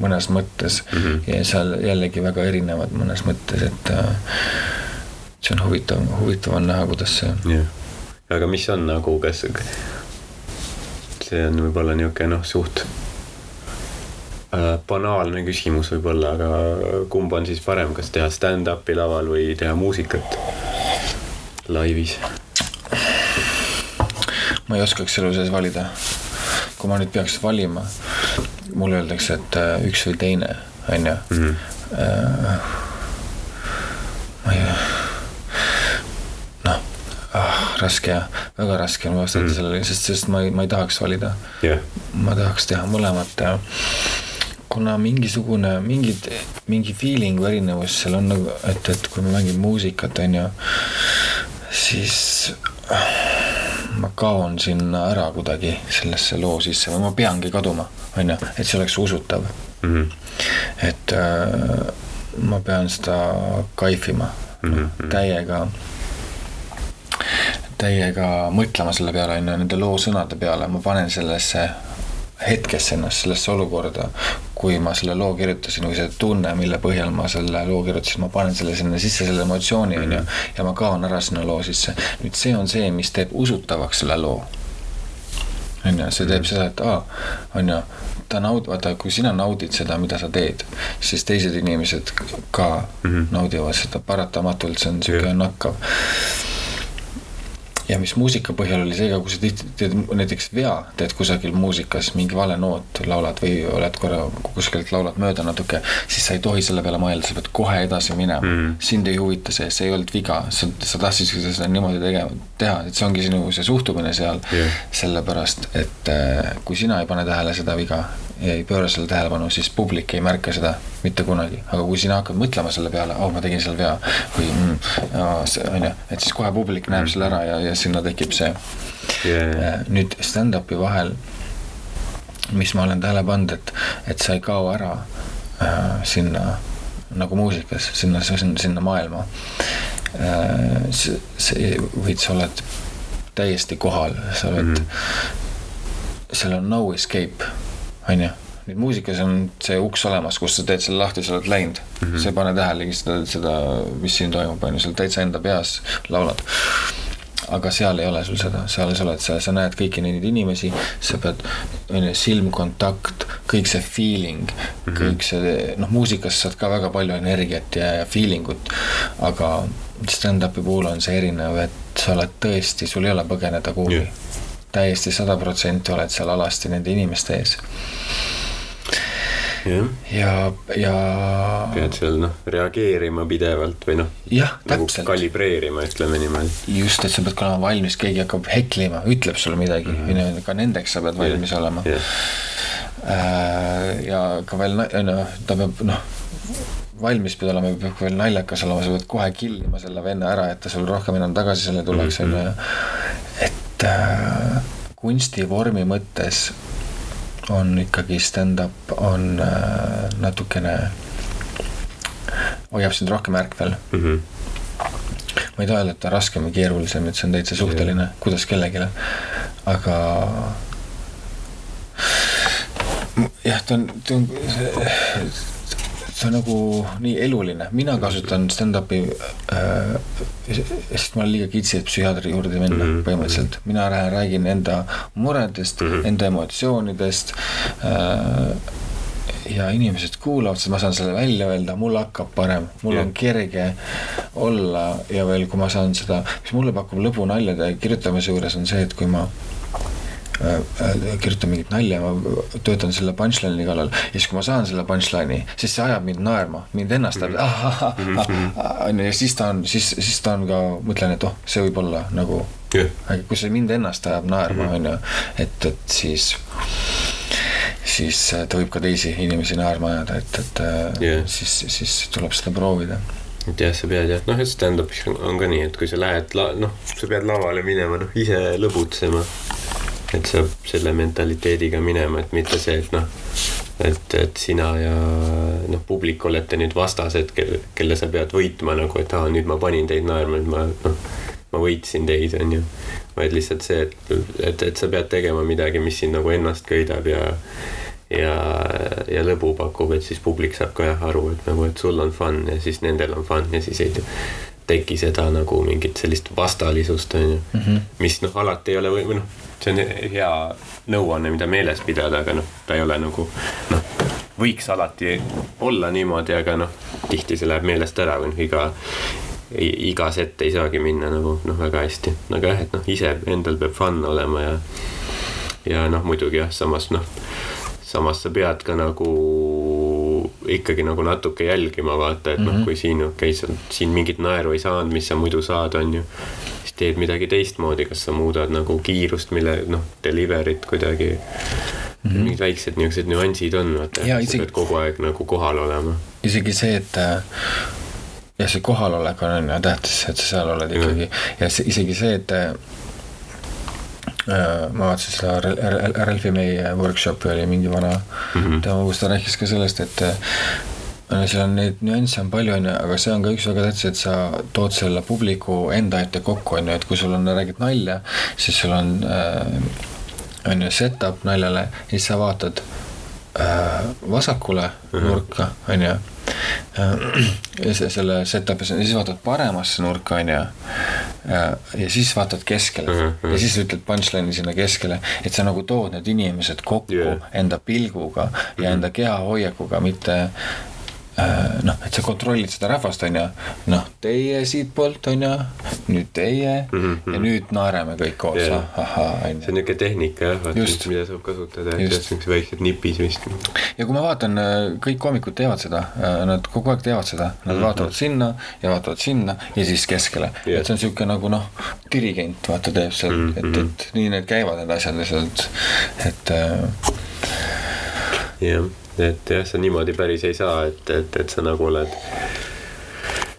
mõnes mõttes mm -hmm. ja seal jällegi väga erinevad mõnes mõttes, et äh, see on huvitav, huvitav on näha, kuidas see. jah, aga mis on nagu, kas see on võib-olla niisugune noh, suht äh, banaalne küsimus võib-olla, aga kumb on siis parem, kas teha stand-up'i laval või teha muusikat laivis? ma ei oskaks elu sees valida. kui ma nüüd peaks valima, mulle öeldakse, et äh, üks või teine, on ju. Mhm. Äh, ma ei, noh ah,, raske ja väga raske on vastata mm. sellele, sest, sest ma ei, ma ei tahaks valida yeah.. ma tahaks teha mõlemat ja kuna mingisugune, mingid, mingi feeling'u erinevus seal on nagu, et, et kui ma mängin muusikat, on ju, siis ma kaon sinna ära kuidagi sellesse loo sisse või ma peangi kaduma, on ju, et see oleks usutav mm. -hmm. et äh, ma pean seda kaifima mm -hmm. täiega, täiega mõtlema selle peale, on ju, nende loo sõnade peale, ma panen sellesse hetkesse ennast sellesse olukorda, kui ma selle loo kirjutasin või see tunne, mille põhjal ma selle loo kirjutasin, ma panen selle sinna sisse, selle emotsiooni on ju, mhm. ja ma kaon ära sinna loo sisse. nüüd see on see, mis teeb usutavaks selle loo. On ju, see teeb seda, et aa, on ju, ta naud-, vaata, kui sina naudid seda, mida sa teed, siis teised inimesed ka mm -hmm. naudivad seda paratamatult, see on niisugune nakkav ja mis muusika põhjal oli see ka, kui sa tihti teed näiteks vea, teed kusagil muusikas mingi vale noot, laulad või oled korra kuskilt laulad mööda natuke, siis sa ei tohi selle peale mõelda, sa pead kohe edasi minema. Mm.. sind ei huvita see, see ei olnud viga, sa, sa tahtsid seda niimoodi tegema, teha, et see ongi sinu see suhtumine seal. Yeah.. sellepärast, et äh, kui sina ei pane tähele seda viga, ei pööra sellele tähelepanu, siis publik ei märka seda mitte kunagi. aga kui sina hakkad mõtlema selle peale, oh, ma tegin seal vea või mm, on ju, et siis kohe publik näeb mm. selle ära ja, ja sinna tekib see yeah.. nüüd stand-up'i vahel, mis ma olen tähele pannud, et, et sa ei kao ära äh, sinna nagu muusikas, sinna, sinna, maailma äh,. see, või sa oled täiesti kohal, sa oled mm. -hmm seal on no escape, on ju nüüd muusikas on see uks olemas, kus sa teed selle lahti, sa oled läinud mm. -hmm. sa ei pane tähelegi seda, seda, mis siin toimub, on ju, sa oled täitsa enda peas, laulad aga seal ei ole sul seda, seal sa oled, sa, sa näed kõiki neid inimesi, sa pead, on ju, silmkontakt, kõik see feeling mm, -hmm. kõik see, noh, muusikas saad ka väga palju energiat ja, ja feeling ut, aga stand-up'i puhul on see erinev, et sa oled tõesti, sul ei ole põgeneda kuhugi yeah.. Täiesti sada protsenti oled seal alasti nende inimeste ees ja, ja, ja. pead seal noh, reageerima pidevalt või noh. jah, nagu täpselt. kalibreerima, ütleme niimoodi. just, et sa pead olema valmis, keegi hakkab heklima, ütleb sulle midagi mm, -hmm. ka nendeks sa pead valmis yeah. olema. Äh, ja ka veel, ju, ta peab noh valmis pead olema, peab veel naljakas olema, sa pead kohe killima selle venna ära, et ta sul rohkem enam tagasi selle tuleks, on ju. Et äh, kunstivormi mõttes on ikkagi stand-up on äh, natukene, hoiab sind rohkem ärkvel mm. -hmm. ma ei taha öelda, et ta on raskem või keerulisem, et see on täitsa suhteline, kuidas kellelegi, aga jah, ta on, ta on see on nagu nii eluline, mina kasutan stand-up'i äh,, sest ma olen liiga kitsi, et psühhiaatri juurde minna mm -hmm. põhimõtteliselt. mina räägin enda muredest mm, -hmm. enda emotsioonidest äh, ja inimesed kuulavad, siis ma saan selle välja öelda, mul hakkab parem, mul yeah. on kerge olla ja veel, kui ma saan seda, mis mulle pakub lõbu naljade kirjutamise juures on see, et kui ma kirjutan mingit nalja, ma töötan selle punchline'i kallal ja siis, kui ma saan selle punchline'i, siis see ajab mind naerma, mind ennast ajab mm -hmm., on ju, ja siis ta on, siis, siis ta on ka, mõtlen, et oh, see võib olla nagu yeah., kui see mind ennast ajab naerma, mhm. on ju, et, et siis siis ta võib ka teisi inimesi naerma ajada, et, et yeah. siis, siis tuleb seda proovida et jah, sa pead jah, noh, et stand-up'is on ka nii, et kui sa lähed la-, noh, sa pead lavale minema, noh, ise lõbutsema et sa selle mentaliteediga minema, et mitte see, et noh, et, et sina ja noh, publik olete nüüd vastased, kelle, kelle sa pead võitma nagu, et aa, nüüd ma panin teid naerma, nüüd ma noh, ma võitsin teid, on ju. vaid lihtsalt see, et, et, et sa pead tegema midagi, mis sind nagu ennast köidab ja ja, ja lõbu pakub, et siis publik saab ka jah aru, et nagu, et sul on fun ja siis nendel on fun ja siis ei teki seda nagu mingit sellist vastalisust, on ju. Mhm. mis noh, alati ei ole või, või noh see on hea nõuanne, mida meeles pidada, aga noh, ta ei ole nagu noh, võiks alati olla niimoodi, aga noh, tihti see läheb meelest ära või noh, iga iga set ei saagi minna nagu noh, väga hästi, aga jah, et noh, ise endal peab fun olema ja ja noh, muidugi jah, samas noh, samas sa pead ka nagu ikkagi nagu natuke jälgima vaata, et mm -hmm. noh, mhm. kui siin okei okay,, sa siin mingit naeru ei saanud, mis sa muidu saad, on ju siis teed midagi teistmoodi, kas sa muudad nagu kiirust, mille noh, delivery't kuidagi mm. -hmm. mingid väiksed niisugused nüansid on, vaata, sa isegi... pead kogu aeg nagu kohal olema. isegi see, et äh, jah, see kohalolek on ju tähtis, et sa seal oled ikkagi mm. ja see, isegi see, et äh, ma vaatasin seda Ralfi meie workshopi oli mingi vana mm -hmm. tema, kus ta rääkis ka sellest, et seal on neid nüansse on palju, on ju, aga see on ka üks väga tähtis, et sa tood selle publiku enda ette kokku, on ju, et kui sul on, räägid nalja, siis sul on äh,, on ju, set-up naljale ja siis sa vaatad äh, vasakule mm -hmm. nurka, on ju äh,. Selle set-up'is ja siis vaatad paremasse nurka, on ju. ja siis vaatad keskele mm -hmm. ja siis ütled punchline'i sinna keskele, et sa nagu tood need inimesed kokku yeah. enda pilguga ja mm -hmm. enda kehahoiakuga, mitte Äh, noh, et sa kontrollid seda rahvast, on ju, noh, teie siitpoolt, on ju, nüüd teie mm -hmm. ja nüüd naerame kõik koos yeah., ahhaa, on ju. see on niisugune tehnika jah, mida saab kasutada, niisugused väiksed nipid vist. ja kui ma vaatan, äh, kõik koomikud teevad seda, äh, nad kogu aeg teevad seda, nad mm -hmm. vaatavad sinna ja vaatavad sinna ja siis keskele yeah., et see on niisugune nagu noh, dirigent vaata teeb seal mm, -hmm. et, mhm. et nii need käivad, need asjad lihtsalt, et. jah yeah et jah, sa niimoodi päris ei saa, et, et, et sa nagu oled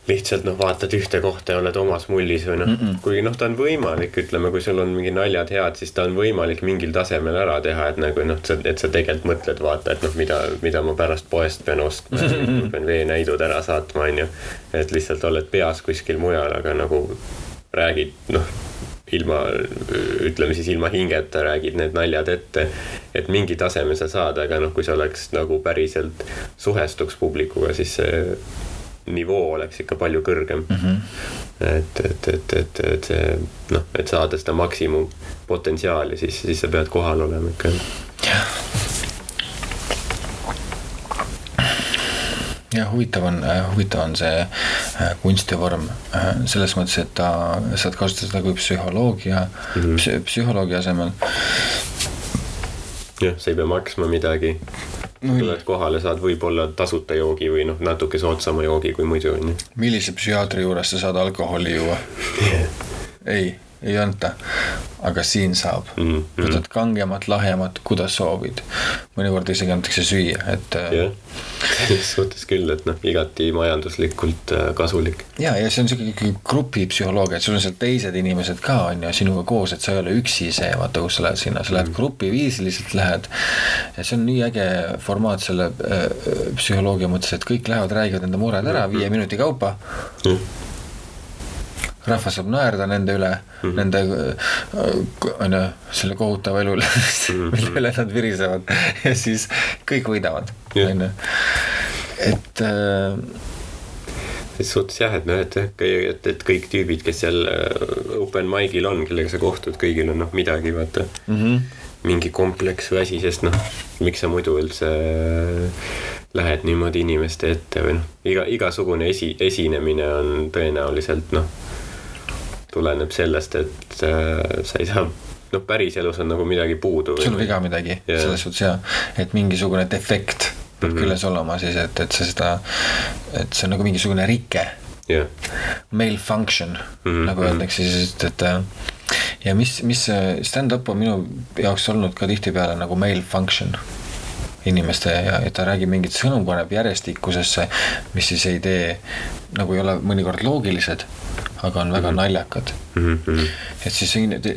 lihtsalt noh, vaatad ühte kohta ja oled omas mullis või noh mm -mm., kuigi noh, ta on võimalik, ütleme, kui sul on mingi naljad head, siis ta on võimalik mingil tasemel ära teha, et nagu noh, et sa tegelikult mõtled, vaata, et noh, mida, mida ma pärast poest pean ostma mm, -hmm. pean veenäidud ära saatma, onju. et lihtsalt oled peas kuskil mujal, aga nagu räägid noh ilma, ütleme siis ilma hingeta räägid need naljad ette. et mingi taseme sa saad, aga noh, kui sa oleks nagu päriselt suhestuks publikuga, siis see nivoo oleks ikka palju kõrgem mm. -hmm. et, et, et, et, et see noh, et saada seda maksimumpotentsiaali, siis, siis sa pead kohal olema ikka. Jah, huvitav on, huvitav on see äh, kunstivorm äh, selles mõttes, et ta, saad kasutada seda kui psühholoogia mm, -hmm. psü, psühholoogia asemel. jah, sa ei pea maksma midagi no, tuled kohale, saad võib-olla tasuta joogi või noh, natuke soodsama joogi kui muidu on ju. millise psühhiaatri juures sa saad alkoholi juua yeah.? ei ei anta. Aga siin saab mm, -hmm. võtad kangemat, lahjemat, kuidas soovid. mõnikord isegi antakse süüa, et. Äh, jah, selles suhtes küll, et noh, igati majanduslikult äh, kasulik. ja, ja see on sihuke grupipsühholoogia, et sul on seal teised inimesed ka on ju sinuga koos, et sa ei ole üksi see, vaata, kus sa lähed sinna, sa lähed mm -hmm. grupiviisiliselt lähed. ja see on nii äge formaat selle äh, psühholoogia mõttes, et kõik lähevad, räägivad enda mured ära mm -hmm. viie minuti kaupa mm. -hmm rahvas saab naerda nende üle mm, -hmm. nende on ju, selle kohutava elu üle mhm. mille üle nad virisevad ja siis kõik võidavad, on ju, et äh, selles suhtes jah, et noh, et, et, et kõik tüübid, kes seal äh, open mic'il on, kellega sa kohtud, kõigil on noh, midagi vaata mm. -hmm. mingi kompleks või asi, sest noh, miks sa muidu üldse lähed niimoodi inimeste ette või noh, iga, igasugune esi, esinemine on tõenäoliselt noh tuleneb sellest, et äh, sa ei saa noh, päriselus on nagu midagi puudu. sul on viga midagi yeah., selles suhtes jaa, et mingisugune defekt peab mm -hmm. küljes olema siis, et, et sa seda, et see on nagu mingisugune rike yeah.. Malfunction mm -hmm. nagu öeldakse siis, et, et äh, ja mis, mis stand-up on minu jaoks olnud ka tihtipeale nagu malfunction inimeste ja, ja ta räägib mingit sõnu, paneb järjestikusesse, mis siis ei tee, nagu ei ole mõnikord loogilised aga on väga mm -hmm. naljakad mm. -hmm. et siis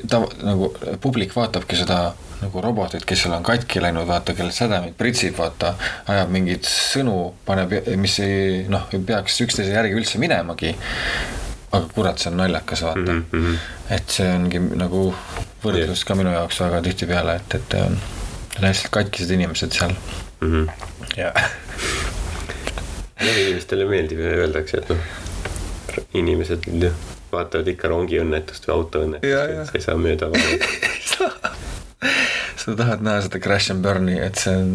ta nagu publik vaatabki seda nagu robotit, kes seal on katki läinud, vaata, kellel sädemeid pritsib, vaata, ajab mingeid sõnu, paneb, mis ei noh, ei peaks üksteise järgi üldse minemagi. aga kurat, see on naljakas, vaata mm. -hmm. et see ongi nagu võrdlus yeah. ka minu jaoks väga tihtipeale, et, et on lihtsalt katkised inimesed seal. Mm. -hmm. ja inimestele meeldib ja öeldakse, et noh inimesed vaatavad ikka rongiõnnetust või autoõnnetust, sa ei saa mööda vaadata. Sa tahad näha seda crash and burn'i, et see on,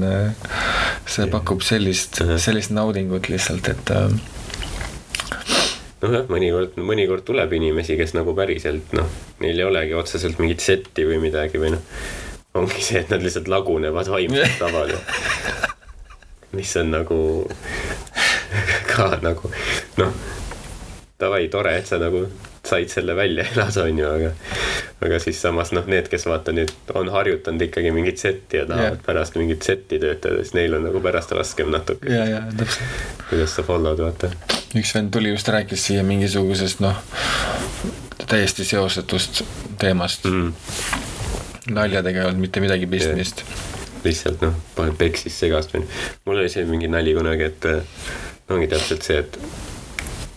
see pakub sellist, sellist naudingut lihtsalt, et äh, nojah, mõnikord, mõnikord tuleb inimesi, kes nagu päriselt noh, neil ei olegi otseselt mingit setti või midagi või noh, ongi see, et nad lihtsalt lagunevad vaimselt taval mis on nagu ka nagu noh davai, tore, et sa nagu said selle välja elada, on ju, aga aga siis samas noh, need, kes vaata nüüd on harjutanud ikkagi mingit setti ja tahavad yeah. pärast mingit setti töötada, siis neil on nagu pärast raskem natuke. ja, ja täpselt. kuidas sa follow'd, vaata. üks vend tuli just rääkis siia mingisugusest noh, täiesti seosetust teemast mm.. Naljadega ei olnud mitte midagi pistmist lihtsalt noh, peksis segast või mul oli see mingi nali kunagi, et ongi täpselt see, et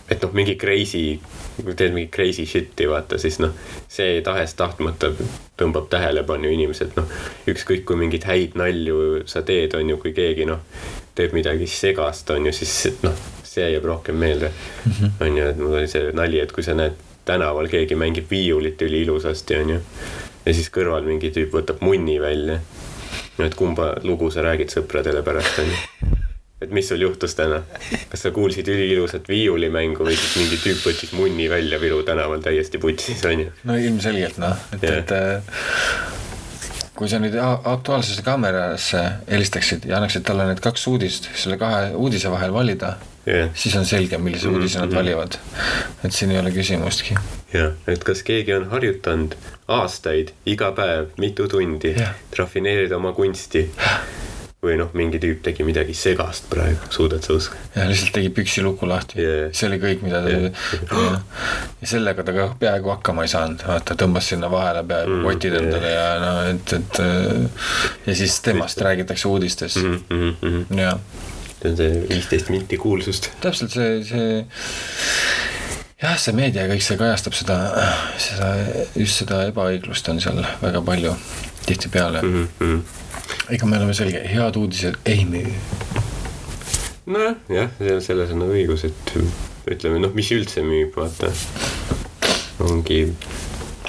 et noh, mingi crazy, kui teed mingi crazy shit'i vaata, siis noh, see tahes-tahtmata tõmbab tähelepanu inimesed, noh. ükskõik kui mingeid häid nalju sa teed, on ju, kui keegi noh, teeb midagi segast, on ju, siis noh, see jääb rohkem meelde mm. -hmm. on ju, et mul oli see nali, et kui sa näed tänaval keegi mängib viiulit üliilusasti, on ju. Ja siis kõrval mingi tüüp võtab munni välja. no et kumba lugu sa räägid sõpradele pärast, on ju et mis sul juhtus täna? kas sa kuulsid üliilusat viiulimängu või siis mingi tüüp võttis munni välja Viru tänaval täiesti putsis, onju? no ilmselgelt noh, et yeah., et äh, kui sa nüüd Aktuaalsesse kaamerasse helistaksid ja annaksid talle need kaks uudist selle kahe uudise vahel valida yeah., siis on selge, millise mm -hmm. uudise nad mhm. valivad. et siin ei ole küsimustki. jah, et kas keegi on harjutanud aastaid, iga päev, mitu tundi yeah. rafineerida oma kunsti või noh, mingi tüüp tegi midagi segast praegu, suudad sa uskuda? ja lihtsalt tegi püksiluku lahti yeah., see oli kõik, mida ta yeah. ja, sellega ta ka peaaegu hakkama ei saanud, vaata tõmbas sinna vahele peaaegu mm, kotid endale yeah. ja no et, et ja siis temast räägitakse uudistes mm. -hmm, mm -hmm. ja. See on see viisteist minti kuulsust. täpselt see, see jah, see meedia ja kõik see kajastab seda, seda, just seda ebaõiglust on seal väga palju tihtipeale mm. mm. -hmm. ega me oleme selge, head uudised ei müü. nojah, jah, selles on nagu õigus, et ütleme noh, mis üldse müüb, vaata. ongi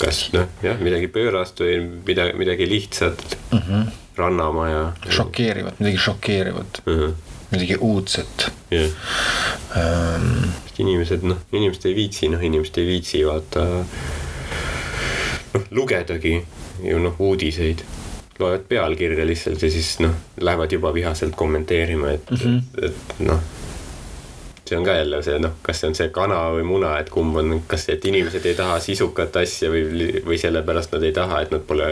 kas noh, jah, midagi pöörast või midagi, midagi lihtsat mm. -hmm. rannamaja. šokeerivat, midagi šokeerivat, midagi uudset jah, ähm,. inimesed noh, inimesed ei viitsi, noh inimesed ei viitsi vaata. noh, lugedagi ju noh, uudiseid loevad pealkirja lihtsalt ja siis noh, lähevad juba vihaselt kommenteerima, et mm, -hmm. et noh. See on ka jälle see noh, kas see on see kana või muna, et kumb on, kas, et inimesed ei taha sisukat asja või, või sellepärast nad ei taha, et nad pole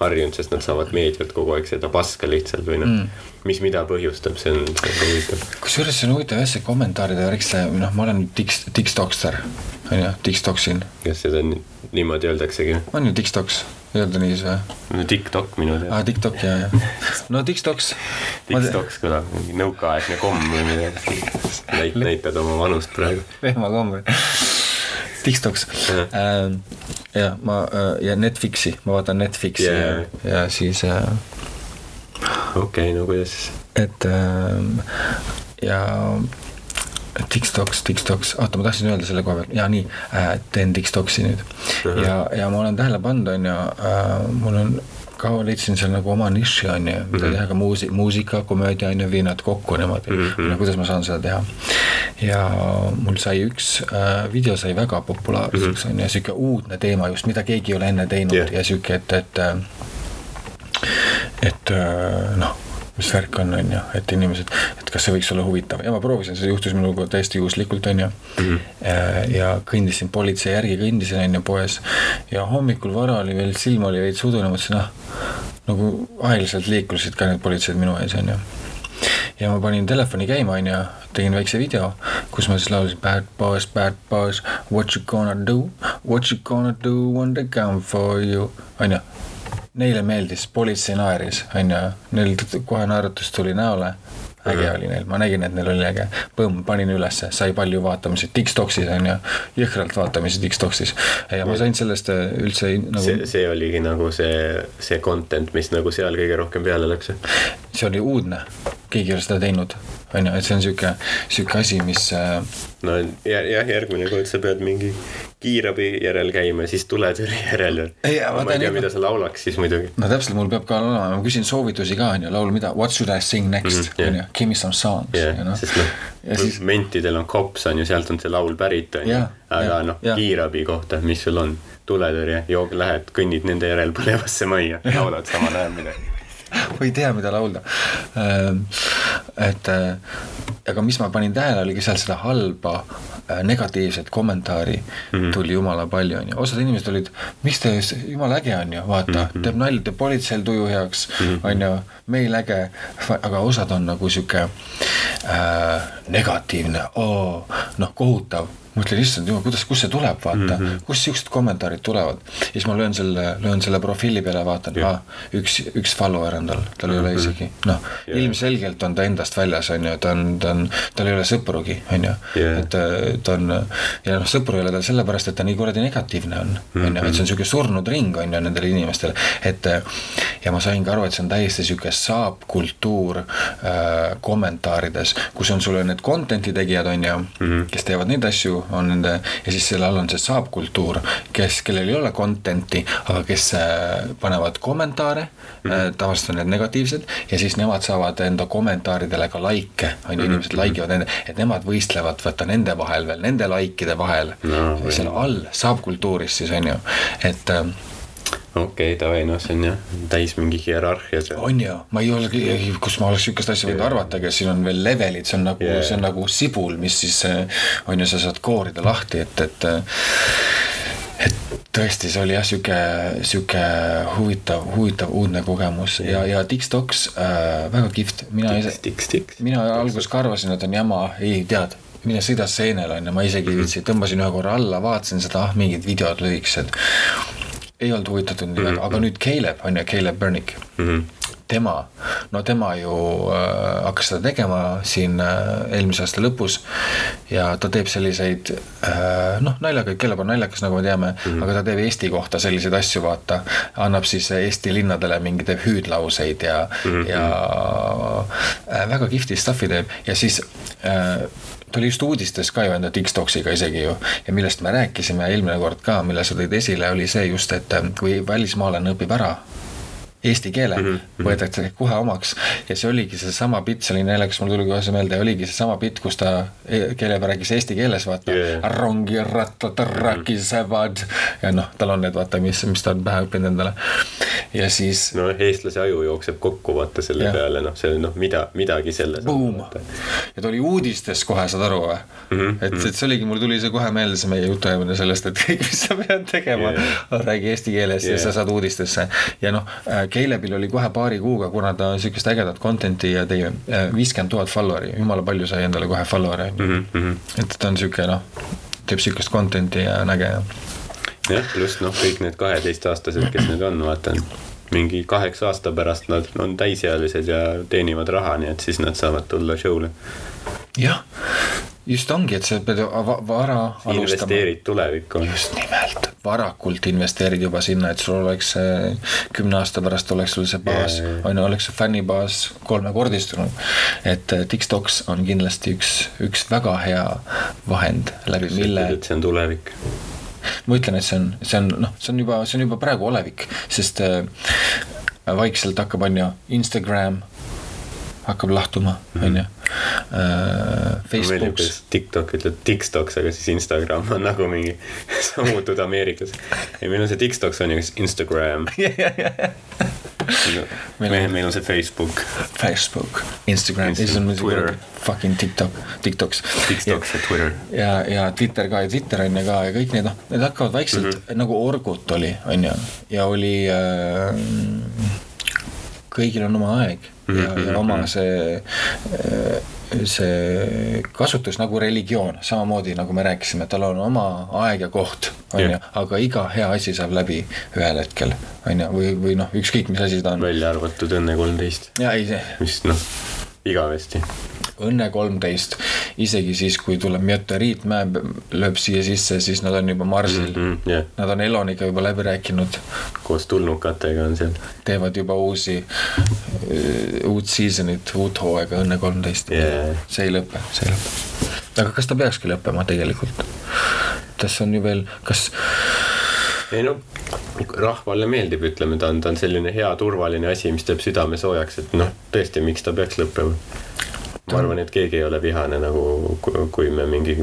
harjunud, sest nad saavad meedialt kogu aeg seda paska lihtsalt või noh mm., mis mida põhjustab, see on huvitav. kusjuures see on huvitav jah, see kommentaaride värk, see noh, ma olen tiks-, tikstokster, on ju, tikstoksin, kas seda ni- niimoodi öeldaksegi? on ju tiktoks, ei öelda nii siis või? no TikTok minu teada aa, TikTok ja, ja, no tiktoks. TikToks kõlab mingi nõukaaegne komm või midagi. näit-, näitad oma vanust praegu. lehmakomm või? tiktoks Jah. ähm,. ja ma äh, ja Netflixi, ma vaatan Netflixi Jaa, ja jaa., ja siis äh, okei okay,, no kuidas siis? et ähm, ja Tiktoks, Tiktoks, oota, ma tahtsin öelda selle koha pealt, jaa nii äh,, teen Tiktoksi nüüd Ahah. ja, ja ma olen tähele pannud, on ju äh,, mul on ka leidsin seal nagu oma niši on ju, mida teha ka muusi-, muusika, komöödia on ju, viin nad kokku niimoodi mm, -hmm. no kuidas ma saan seda teha. ja mul sai üks äh, video sai väga populaarseks mm -hmm. on ju, sihuke uudne teema just, mida keegi ei ole enne teinud yeah. ja sihuke, et, et äh, et äh, noh, mis värk on, on ju, et inimesed, et kas see võiks olla huvitav ja ma proovisin, see juhtus minuga täiesti juhuslikult, on ju mm. -hmm. ja kõndisin politsei järgi, kõndisin on ju poes ja hommikul vara oli veel, silm oli veits udune, mõtlesin ah, nagu aeglaselt liiklusid ka need politseid minu ees, on ju ja ma panin telefoni käima, onju, tegin väikse video, kus ma siis laulsin Bad boys, bad boys, what you gonna do, what you gonna do when they come for you, onju. Neile meeldis, politsei naeris, onju, neil t- kohe naerutus tuli näole. äge oli neil, ma nägin, et neil oli äge, põmm, panin ülesse, sai palju vaatamisi, Tiktoksis onju, jõhkralt vaatamisi Tiktoksis ja ma sain sellest äh, üldse nagu see, see oligi nagu see, see content, mis nagu seal kõige rohkem peale läks. see oli uudne, keegi ei ole seda teinud, on ju, et see on sihuke, sihuke asi, mis äh, no ja- jah, järgmine kord sa pead mingi kiirabi järel käima, siis tuletõrje järel. Ei, ma ei tea, mida sa laulaks siis muidugi. no täpselt, mul peab ka olema, ma küsin soovitusi ka, on ju, laul mida, what should I sing next jah. on ju, give me some songs jah ja, noh, sest noh ja siis, mentidel on kops on ju, sealt on see laul pärit on ju aga noh, kiirabi kohta, mis sul on? tuletõrje, joog, lähed, kõnnid nende järel põlevasse majja, laulad samal ajal midagi. ma ei tea, mida laulda. et äh, aga mis ma panin tähele, oligi seal seda halba äh, negatiivset kommentaari mm -hmm. tuli jumala palju, on ju, osad inimesed olid, miks te, jumala äge on ju, vaata mm, -hmm. teeb nalja, teeb politseil tuju heaks mm, -hmm. on ju, meil äge, aga osad on nagu sihuke äh, negatiivne, noh, kohutav mõtlen, issand jumal, kuidas, kust see tuleb, vaata mm, -hmm. kust siuksed kommentaarid tulevad. ja siis ma löön selle, löön selle profiili peale, vaatan ah,, üks, üks follower on tal, tal ei ole Mhm. isegi, noh, ilmselgelt on ta endast väljas, on ju, ta on, ta on, tal ei ole sõprugi, on ju. Jah. et äh, ta on ja noh, sõpru ei ole tal sellepärast, et ta nii kuradi negatiivne on, on ju, et see on sihuke surnud ring, on ju, nendele inimestele. et äh, ja ma sain ka aru, et see on täiesti sihuke saapkultuur äh, kommentaarides, kus on sulle need content'i tegijad, on ju, kes teevad neid asju, on nende ja siis selle all on see saapkultuur, kes, kellel ei ole content'i, aga kes äh, panevad kommentaare mm, -hmm. tavaliselt on need negatiivsed ja siis nemad saavad enda kommentaaridele ka likee, on ju, inimesed like ivad nende, et nemad võistlevad, vaata nende vahel veel, nende likeide vahel No, seal all saapkultuuris siis on ju, et äh, okei okay,, davai, noh, see on jah, täis mingi hierarhia seal. on ju, ma ei olegi, kus ma oleks sihukest asja võinud arvatagi, et siin on veel levelid, see on nagu yeah., see on nagu sibul, mis siis äh, on ju, sa saad koorida lahti, et, et äh, et tõesti, see oli jah, sihuke, sihuke huvitav, huvitav uudne kogemus ja, ja Tiktoks äh, väga kihvt, mina ise tiks, tiks, tiks. mina alguses ka arvasin, et on jama, ei tead, mine sõida seenele onju, ma isegi ei viitsi, tõmbasin ühe korra alla, vaatasin seda, ah mingid videod lühikesed. ei olnud huvitatud nii väga, aga nüüd Caleb on ju, Caleb Burnick. Mhm. Tema, no tema ju äh, hakkas seda tegema siin äh, eelmise aasta lõpus ja ta teeb selliseid äh, noh, naljakaid, kellel on naljakas, nagu me teame mm, -hmm. aga ta teeb Eesti kohta selliseid asju, vaata. annab siis Eesti linnadele mingeid hüüdlauseid ja mm, -hmm. ja äh, väga kihvti stuff'i teeb ja siis äh, ta oli just uudistes ka ju enda TikToksiga isegi ju ja millest me rääkisime eelmine kord ka, mille sa tõid esile, oli see just, et äh, kui välismaalane õpib ära eesti keele mm, -hmm. võetakse kohe omaks ja see oligi seesama bitt, see oli naljakas, mul tuli kohe see meelde, oligi seesama bitt, kus ta e-, keele peal rääkis eesti keeles, vaata yeah.. rongi rattad rakisevad ja noh, tal on need vaata, mis, mis ta on pähe õppinud endale. ja siis. no eestlase aju jookseb kokku vaata selle ja. peale, noh, see noh, mida, midagi selles. ja ta oli uudistes kohe, saad aru või mm? -hmm. et, et see oligi, mul tuli see kohe meelde, see meie jutuajamine sellest, et kõik, mis sa pead tegema yeah., räägi eesti keeles yeah. ja sa saad uudistesse ja noh Caleb'il oli kohe paari kuuga, kuna ta sihukest ägedat content'i ja tegi äh, viiskümmend tuhat follower'i, jumala palju sai endale kohe follower'e. Mhm, mhm. et ta on sihuke noh, teeb sihukest content'i ja on äge ja. jah, pluss noh, kõik need kaheteistaastased, kes nüüd on, vaata mingi kaheksa aasta pärast nad on täisealised ja teenivad raha, nii et siis nad saavad tulla show'le. jah, just ongi, et sa pead vara alustama. investeerid tulevikku. just nimelt, varakult investeerid juba sinna, et sul oleks kümne aasta pärast oleks sul see baas, on ju, oleks see fännibaas kolmekordistunud. et äh, TikToks on kindlasti üks, üks väga hea vahend, läbi mille. see on tulevik ma ütlen, et see on, see on noh, see on juba, see on juba praegu olevik, sest äh, vaikselt hakkab, on ju, Instagram hakkab lahtuma, mhm. on ju. Äh, Facebooks. TikTok ütleb TikToks, aga siis Instagram on nagu mingi, sa muutud Ameerikas. ei, meil on see TikToks on ju Instagram No, meil, meil, meil on see Facebook. Facebook, Instagram, on Twitter, fucking TikTok, TikToks. TikToks ja Twitter. ja, ja Twitter ka ja Twitter on ju ka ja kõik need noh, need hakkavad vaikselt mm -hmm. nagu Orgut oli, on ju, ja oli äh, kõigil on oma aeg ja mm, -hmm. ja oma see, see kasutus nagu religioon, samamoodi nagu me rääkisime, tal on oma aeg ja koht, on ju, aga iga hea asi saab läbi ühel hetkel, on ju, või, või noh, ükskõik mis asi ta on. välja arvatud Õnne kolmteist. jaa, ei see. mis noh, igavesti Õnne kolmteist, isegi siis, kui tuleb meteoriitmäe, lööb siia sisse, siis nad on juba Marsil mm. -hmm, yeah. Nad on Eloniga juba läbi rääkinud. koos tulnukatega on seal. teevad juba uusi, äh, uut season'it, uut hooaega Õnne kolmteist yeah.. see ei lõpe, see ei lõpe. aga kas ta peakski lõppema tegelikult? kas on ju veel, kas ei no rahvale meeldib, ütleme, ta on, ta on selline hea turvaline asi, mis teeb südame soojaks, et noh, tõesti, miks ta peaks lõppema ma arvan, et keegi ei ole vihane nagu, kui me mingi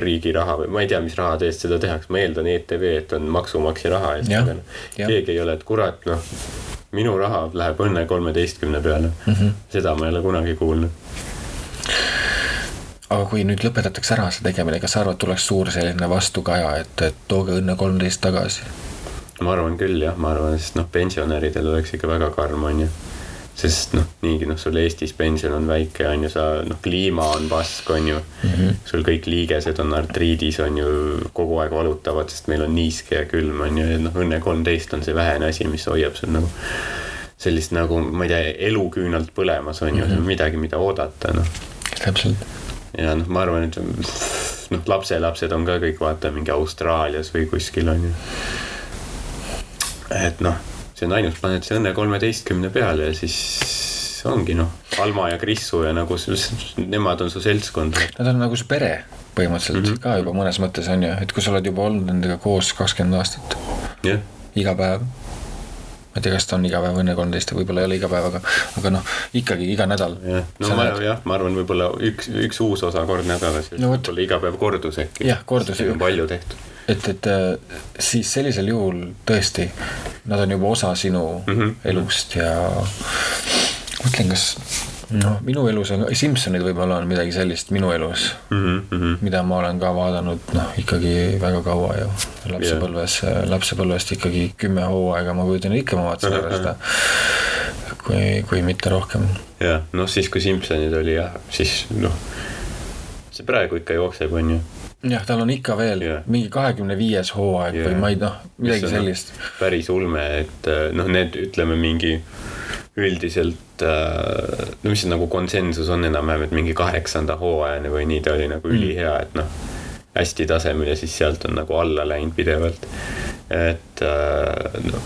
riigi raha või ma ei tea, mis rahade eest seda tehakse, ma eeldan ETV, et on maksumaksja raha eest, aga noh, keegi ei ole, et kurat, noh, minu raha läheb Õnne kolmeteistkümne peale mm. -hmm. seda ma ei ole kunagi kuulnud. aga kui nüüd lõpetatakse ära see tegemine, kas sa arvad, tuleks suur selline vastukaja, et, et tooge Õnne kolmteist tagasi? Ma arvan küll jah, ma arvan, sest noh, pensionäridel oleks ikka väga karm, on ju sest noh, niigi noh, sul Eestis pension on väike, on ju, sa noh, kliima on pask, on ju mm. -hmm. sul kõik liigesed on artriidis, on ju, kogu aeg valutavad, sest meil on niiske ja külm, on ju, ja noh, Õnne kolmteist on see vähene asi, mis hoiab sul nagu sellist nagu, ma ei tea, eluküünalt põlemas, on ju mm, -hmm. midagi, mida oodata, noh. täpselt. ja noh, ma arvan, et noh, lapselapsed on ka kõik vaata mingi Austraalias või kuskil, on ju. Et noh see on ainus planeet, see Õnne kolmeteistkümne peal ja siis ongi noh, Alma ja Krissu ja nagu nemad on su seltskond. Nad on nagu su pere põhimõtteliselt mm -hmm. ka juba mõnes mõttes on ju, et kui sa oled juba olnud nendega koos kakskümmend aastat yeah.. iga päev. ma ei tea, kas ta on iga päev Õnne kolmteist või võib-olla ei ole iga päev, aga, aga noh, ikkagi iga nädal. jah, no ma jah, ma arvan, võib-olla üks, üks uus osa kord nädalas ja no, võib-olla iga päev kordus äkki. jah, kordus. palju tehtud et, et äh, siis sellisel juhul tõesti, nad on juba osa sinu mm -hmm. elust ja mõtlen, kas noh, minu elus on, Simsonid võib-olla on midagi sellist minu elus mm, -hmm. mida ma olen ka vaadanud noh, ikkagi väga kaua ju. lapsepõlves yeah., lapsepõlvest ikkagi kümme hooaega, ma kujutan ikka, ma vaatasin ära seda. kui, kui mitte rohkem. jah, noh siis kui Simsonid oli jah, siis noh, see praegu ikka jookseb, on ju jah, tal on ikka veel yeah. mingi kahekümne viies hooaeg yeah. või ma ei noh, midagi sellist. päris ulme, et äh, noh, need ütleme mingi üldiselt äh, no mis see nagu konsensus on enam-vähem, et mingi kaheksanda hooajani või nii ta oli nagu mm. ülihea, et noh. hästi tasemel ja siis sealt on nagu alla läinud pidevalt. et äh, no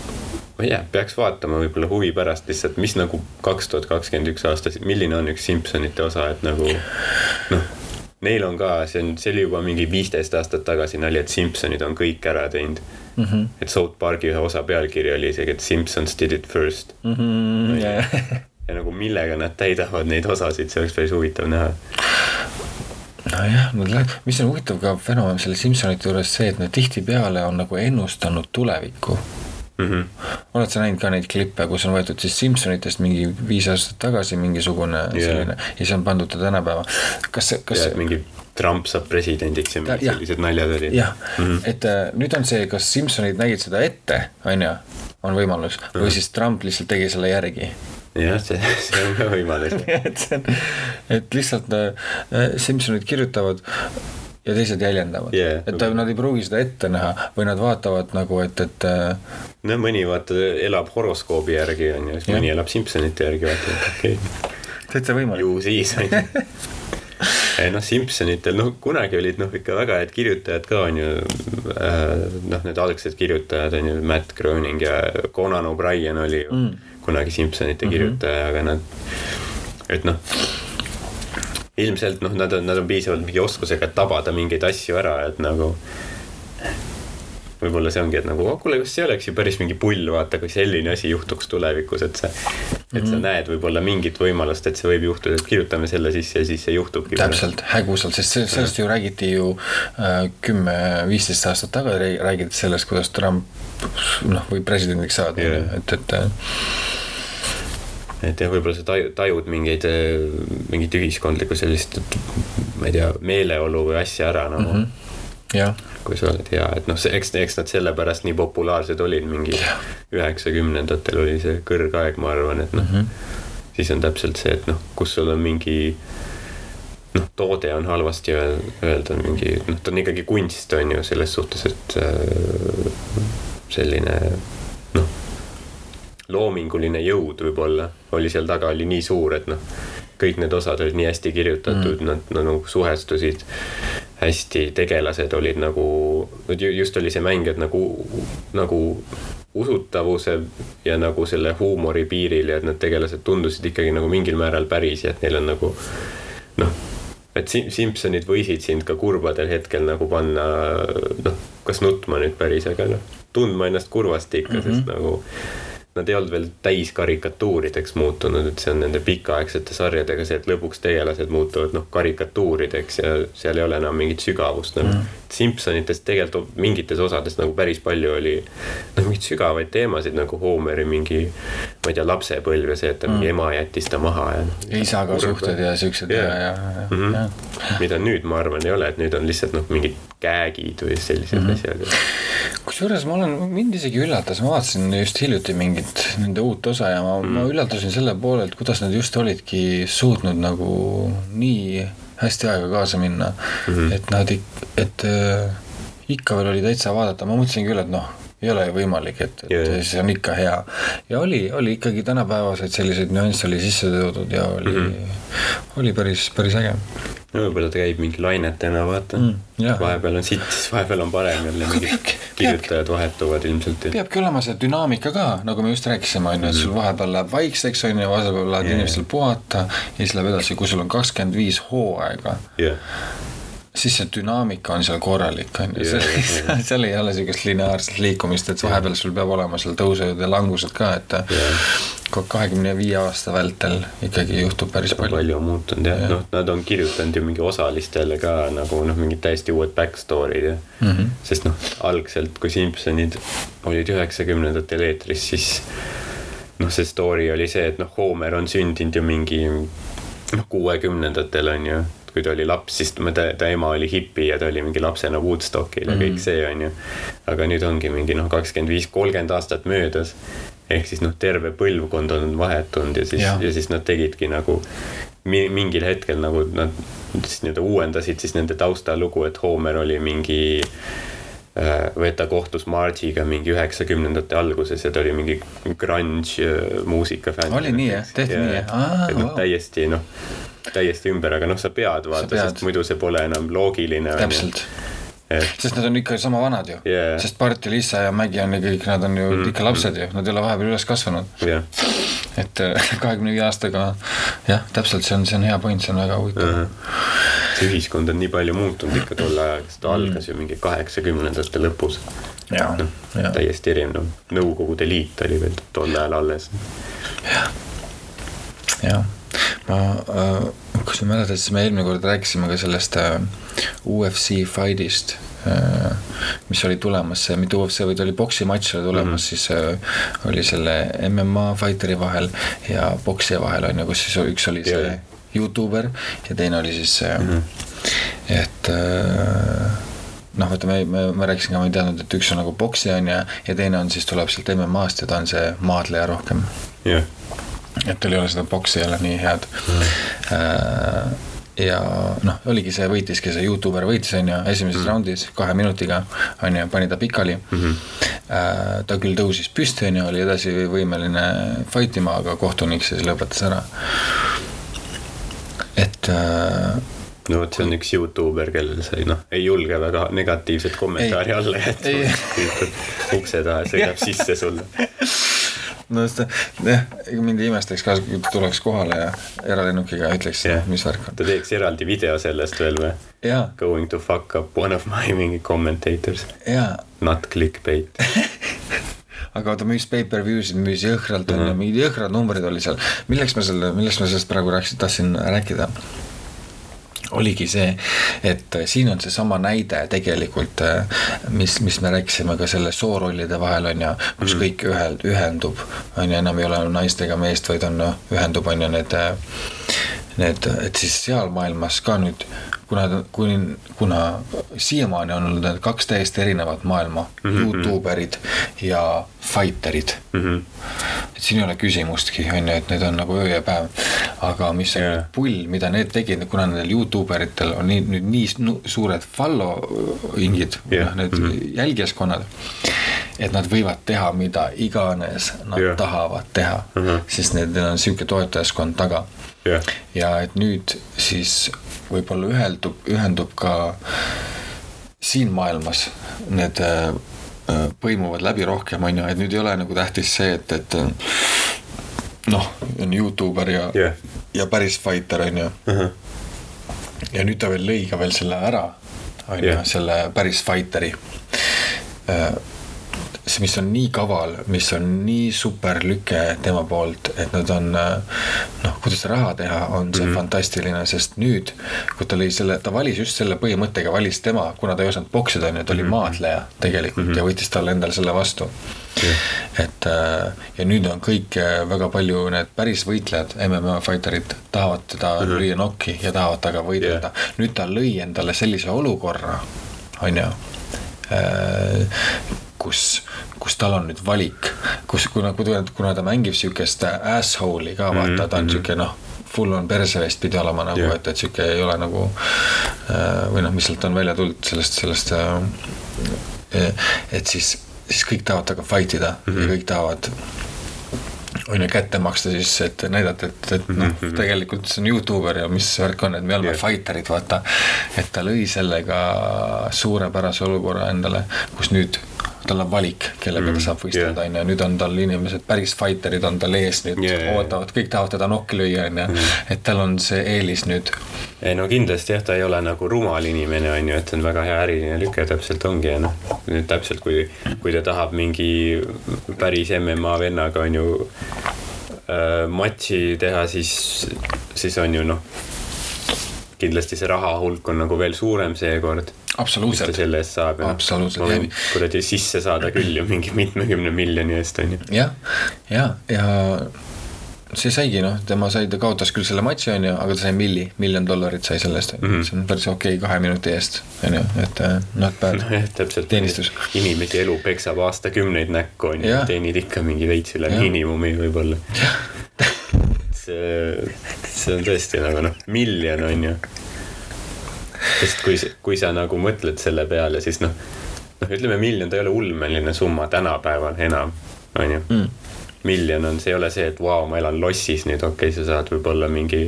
ma ei tea, peaks vaatama võib-olla huvi pärast lihtsalt, mis nagu kaks tuhat kakskümmend üks aastas, milline on üks Simsonite osa, et nagu noh neil on ka, see on, see oli juba mingi viisteist aastat tagasi nali, et Simsonid on kõik ära teinud mm. -hmm. et South Park'i ühe osa pealkiri oli isegi, et Simpsons did it first mm. -hmm, yeah. ja nagu millega nad täidavad neid osasid, see oleks päris huvitav näha nojah, nad lähevad, mis on huvitav ka fenomen selle Simsonite juures see, et nad tihtipeale on nagu ennustanud tulevikku mm. -hmm. oled sa näinud ka neid klippe, kus on võetud siis Simsonitest mingi viis aastat tagasi mingisugune yeah. selline ja siis on pandud ta tänapäeva. kas, kas. mingi Trump saab presidendiks ja mingid sellised naljad olid. jah mm, -hmm. et äh, nüüd on see, kas Simsonid nägid seda ette, on ju, on võimalus mm, -hmm. või mhm. siis Trump lihtsalt tegi selle järgi jah, see, see on ka võimalus et see on, et lihtsalt äh, äh Simsonid kirjutavad ja teised jäljendavad yeah,, et nad ei pruugi seda ette näha või nad vaatavad nagu, et, et. Äh, no mõni vaata elab horoskoobi järgi on ju, siis yeah. mõni elab Simsonite järgi, vaata, okei okay.. täitsa võimalik. ju siis on ju noh, Simsonitel, noh, kunagi olid noh, ikka väga head kirjutajad ka on ju äh,. noh, need algsed kirjutajad on ju Matt Groening ja Conan O'Brien oli ju mm. kunagi Simsonite mm -hmm. kirjutaja, aga nad, et noh ilmselt noh, nad on, nad on piisavalt mingi oskusega tabada mingeid asju ära, et nagu võib-olla see ongi, et nagu oh, kuule, kas see oleks ju päris mingi pull, vaata, kui selline asi juhtuks tulevikus, et sa, et sa mhm. näed võib-olla mingit võimalust, et see võib juhtuda, et kirjutame selle sisse ja siis see juhtubki. täpselt, hägusalt, sest sellest ju räägiti ju äh, kümme äh,, aastat tagasi räägiti sellest, kuidas Trump noh, võib presidendiks saada yeah., et, et et jah, võib-olla sa tajud, tajud mingeid, mingit ühiskondlikku sellist, ma ei tea, meeleolu või asja ära nagu mm. -hmm. Ja. kui sa oled hea, et noh, see, eks, eks nad sellepärast nii populaarsed olid, mingi üheksakümnendatel oli see kõrgaeg, ma arvan, et noh mm -hmm., siis on täpselt see, et noh, kus sul on mingi noh, toode on halvasti öelda, mingi noh, ta on ikkagi kunst, on ju, selles suhtes, et äh, selline loominguline jõud võib-olla oli seal taga, oli nii suur, et noh, kõik need osad olid nii hästi kirjutatud mm., nad, nad nagu suhestusid hästi, tegelased olid nagu, just oli see mäng, et nagu, nagu usutavuse ja nagu selle huumori piiril ja et need tegelased tundusid ikkagi nagu mingil määral päris ja et neil on nagu noh, et Simsonid võisid sind ka kurbadel hetkel nagu panna noh, kas nutma nüüd päris, aga noh, tundma ennast kurvasti ikka mm, -hmm. sest nagu nad ei olnud veel täiskarikatuurideks muutunud, et see on nende pikaaegsete sarjadega see, et lõpuks tegelased muutuvad noh, karikatuurideks ja seal ei ole enam mingit sügavust nagu. Mm.. Simpsonitest tegelikult mingites osades nagu päris palju oli noh, mingeid sügavaid teemasid nagu Homeri mingi, ma ei tea, lapsepõlv ja see, et ta mm. ema jättis ta maha ja. isaga suhted ja siuksed yeah. ja, ja, ja, mm, -hmm. mida nüüd ma arvan, ei ole, et nüüd on lihtsalt noh, mingid gag'id või sellised mm -hmm. asjad. kusjuures ma olen, mind isegi üllatas, ma vaatasin just hiljuti mingit nende uut osa ja ma mm, ma üllatusin selle poolelt, kuidas nad just olidki suutnud nagu nii hästi aega kaasa minna mm. -hmm. et nad, et äh, ikka veel oli täitsa vaadata, ma mõtlesin küll, et noh, ei ole ju võimalik, et, et yeah. see on ikka hea. ja oli, oli ikkagi tänapäevaseid selliseid nüansse oli sisse toodud ja oli mm, -hmm. oli päris, päris äge no võib-olla ta käib mingi lainetena, vaata mm,. vahepeal on sitt, siis vahepeal on parem jälle mingid kirjutajad vahetuvad ilmselt. peabki olema see dünaamika ka, nagu me just rääkisime, on ju, et sul mm. vahepeal läheb vaikseks, on ju, vahepeal läheb yeah. inimestel puhata ja siis läheb edasi, kui sul on kakskümmend viis hooaega yeah siis see dünaamika on seal korralik, on ju, seal, ei ole sihukest lineaarset liikumist, et vahepeal sul peab olema seal tõusud ja langused ka, et kahekümne viie aasta vältel ikkagi juhtub päris palju. palju on muutunud jah ja., noh, nad on kirjutanud ju mingi osalistele ka nagu noh, mingid täiesti uued back story'd ja mm. -hmm. sest noh, algselt, kui Simpsonid olid üheksakümnendatel eetris, siis noh, see story oli see, et noh, Homer on sündinud ju mingi noh, kuuekümnendatel on ju kui ta oli laps, siis ta, ta ema oli hipi ja ta oli mingi lapsena Woodstockil ja mm. kõik see on ju. aga nüüd ongi mingi noh, kakskümmend viis, kolmkümmend aastat möödas ehk siis noh, terve põlvkond on vahetunud ja siis, ja siis nad tegidki nagu mingil hetkel nagu nad siis nii-öelda uuendasid siis nende taustalugu, et Homer oli mingi äh, või et ta kohtus Margiga mingi üheksakümnendate alguses ja ta oli mingi grunge äh, muusika fänn. oli nii jah, tehti Ja- nii jah? et noh, täiesti noh, täiesti ümber, aga noh, sa pead vaata, sest muidu see pole enam loogiline. täpselt, et sest nad on ikka sama vanad ju Jaa. sest Bart ja Liisa ja Maggie on ju kõik, nad on ju mm. ikka lapsed ju, nad ei ole vahepeal üles kasvanud. jah, et kahekümne viie aastaga jah, täpselt, see on, see on hea point, see on väga huvitav. see ühiskond on nii palju muutunud ikka tolle ajaga, sest ta algas ju mingi kaheksakümnendate lõpus. ja, täiesti erinev, noh, Nõukogude Liit oli veel tol ajal alles. ja ma äh,, kui sa mäletad, siis me eelmine kord rääkisime ka sellest äh, UFC fight'ist äh,, mis oli tulemas, mitte UFC, vaid oli poksimatš oli tulemas mm, -hmm. siis äh, oli selle MMA fighteri vahel ja poksija vahel on ju, kus siis üks oli see Jaa. Youtuber ja teine oli siis äh, mm, -hmm. et äh, noh, vaata me, me, ma rääkisin ka, ma ei teadnud, et üks on nagu poksija on ju ja teine on siis tuleb sealt MM-ast ja ta on see maadleja rohkem jah, et tal ei ole seda boksi jälle nii head mm.. ja noh, oligi see, võitiski see Youtuber võitis, on ju, esimeses mm. raundis kahe minutiga on ju, pani ta pikali mm. -hmm. ta küll tõusis püsti, on ju, oli edasi võimeline fight ima, aga kohtunik siis lõpetas ära. et äh, no vot, see on üks Youtuber, kellel sai noh, ei julge väga negatiivset kommentaari Ei. alla jätta ukse taha sõidab sisse sulle. no sest jah, ega mind ei imestaks ka, kui tuleks kohale ja eralennukiga ütleks yeah., mis värk on. ta teeks eraldi video sellest veel või? jaa, Going to fuck up one of my mingi commentators, jaa not clickbait. aga ta müüs pay-per-view sid, müüs jõhkralt on ju, mingid jõhkrad numbrid oli seal. milleks ma selle, millest ma sellest praegu rääkisin, tahtsin rääkida oligi see, et äh, siin on seesama näide tegelikult, mis, mis me rääkisime ka selle soorollide vahel on ju, kus mm kõik ühel, ühendub, on ju, enam ei ole naist ega meest, vaid on, ühendub, on ju need, need, et siis seal maailmas ka nüüd kuna, kuni, kuna siiamaani on olnud need kaks täiesti erinevat maailma mm, -hmm. Youtuberid ja fighterid mm. -hmm. et siin ei ole küsimustki, on ju, et need on nagu öö ja päev. aga mis on yeah. pull, mida need tegid, kuna nendel Youtube eritel on nii nüüd nii suured following'id yeah., need mm -hmm. jälgijaskonnad. et nad võivad teha mida iganes nad yeah. tahavad teha Mhm. -hmm. sest nendel on sihuke toetajaskond taga jah, ja et nüüd siis võib-olla üheldub, ühendub ka siin maailmas need äh, äh, põimuvad läbi rohkem, on ju, et nüüd ei ole nagu tähtis see, et, et äh, noh, on Youtuber ja jah, ja päris fighter, on ju. ja nüüd ta veel lõi ka veel selle ära, on ju selle päris fighteri. see, mis on nii kaval, mis on nii super lüke tema poolt, et nad on noh, kuidas raha teha, on see mm -hmm. fantastiline, sest nüüd, kui ta lõi selle, ta valis just selle põhimõttega, valis tema, kuna ta ei osanud poksida, on ju, ta oli maadleja tegelikult mm -hmm. ja võttis talle endale selle vastu et äh, ja nüüd on kõik äh, väga palju need päris võitlejad, MMA fighterid tahavad teda mm -hmm. lüüa nokki ja tahavad temaga võidelda yeah.. nüüd ta lõi endale sellise olukorra, on ju, kus, kus tal on nüüd valik, kus, kuna, kuna ta mängib sihukest asshole'i ka vaata, ta on sihuke noh full on perseveest pidi olema nagu yeah., et, et sihuke ei ole nagu äh, või noh, mis sealt on välja tulnud sellest, sellest äh, et siis, siis kõik tahavad temaga fight ida mm -hmm. ja kõik tahavad on ju kätte maksta siis, et näidata, et, et noh, tegelikult see on Youtuber ja mis värk on, et me oleme yeah. fighterid, vaata. et ta lõi sellega suurepärase olukorra endale, kus nüüd tal on valik, kellega mm, ta saab võistelda, on ju, nüüd on tal inimesed, päris fighterid on tal ees nüüd yeah, ootavad, kõik tahavad teda nokki lüüa, on ju, et tal on see eelis nüüd. ei no kindlasti jah, ta ei ole nagu rumal inimene, on ju, et see on väga hea äriline lüke, täpselt ongi ja noh, nüüd täpselt kui, kui ta tahab mingi päris MMA vennaga on ju äh, matši teha, siis, siis on ju noh, kindlasti see raha hulk on nagu veel suurem seekord, absoluutselt, selle eest saab ja Absoluutselt, ma võin kuradi sisse saada küll ju mingi mitmekümne miljoni eest on ju. jah, ja, ja see saigi noh, tema sai, ta kaotas küll selle matši, on ju, aga ta sai milli, miljon dollarit sai selle eest, on ju, see on päris okei okay, kahe minuti eest, on ju, et äh, not bad. nojah, täpselt. Teenistus. inimese elu peksab aastakümneid näkku on ju teenid ikka mingi veits üle miinimumi võib-olla. see, see on tõesti nagu noh, miljon on ju. sest kui, kui sa nagu mõtled selle peale, siis noh, noh, ütleme miljon, ta ei ole ulmeline summa tänapäeval enam, on ju mm.. miljon on, see ei ole see, et vau, ma elan lossis nüüd, okei okay,, sa saad võib-olla mingi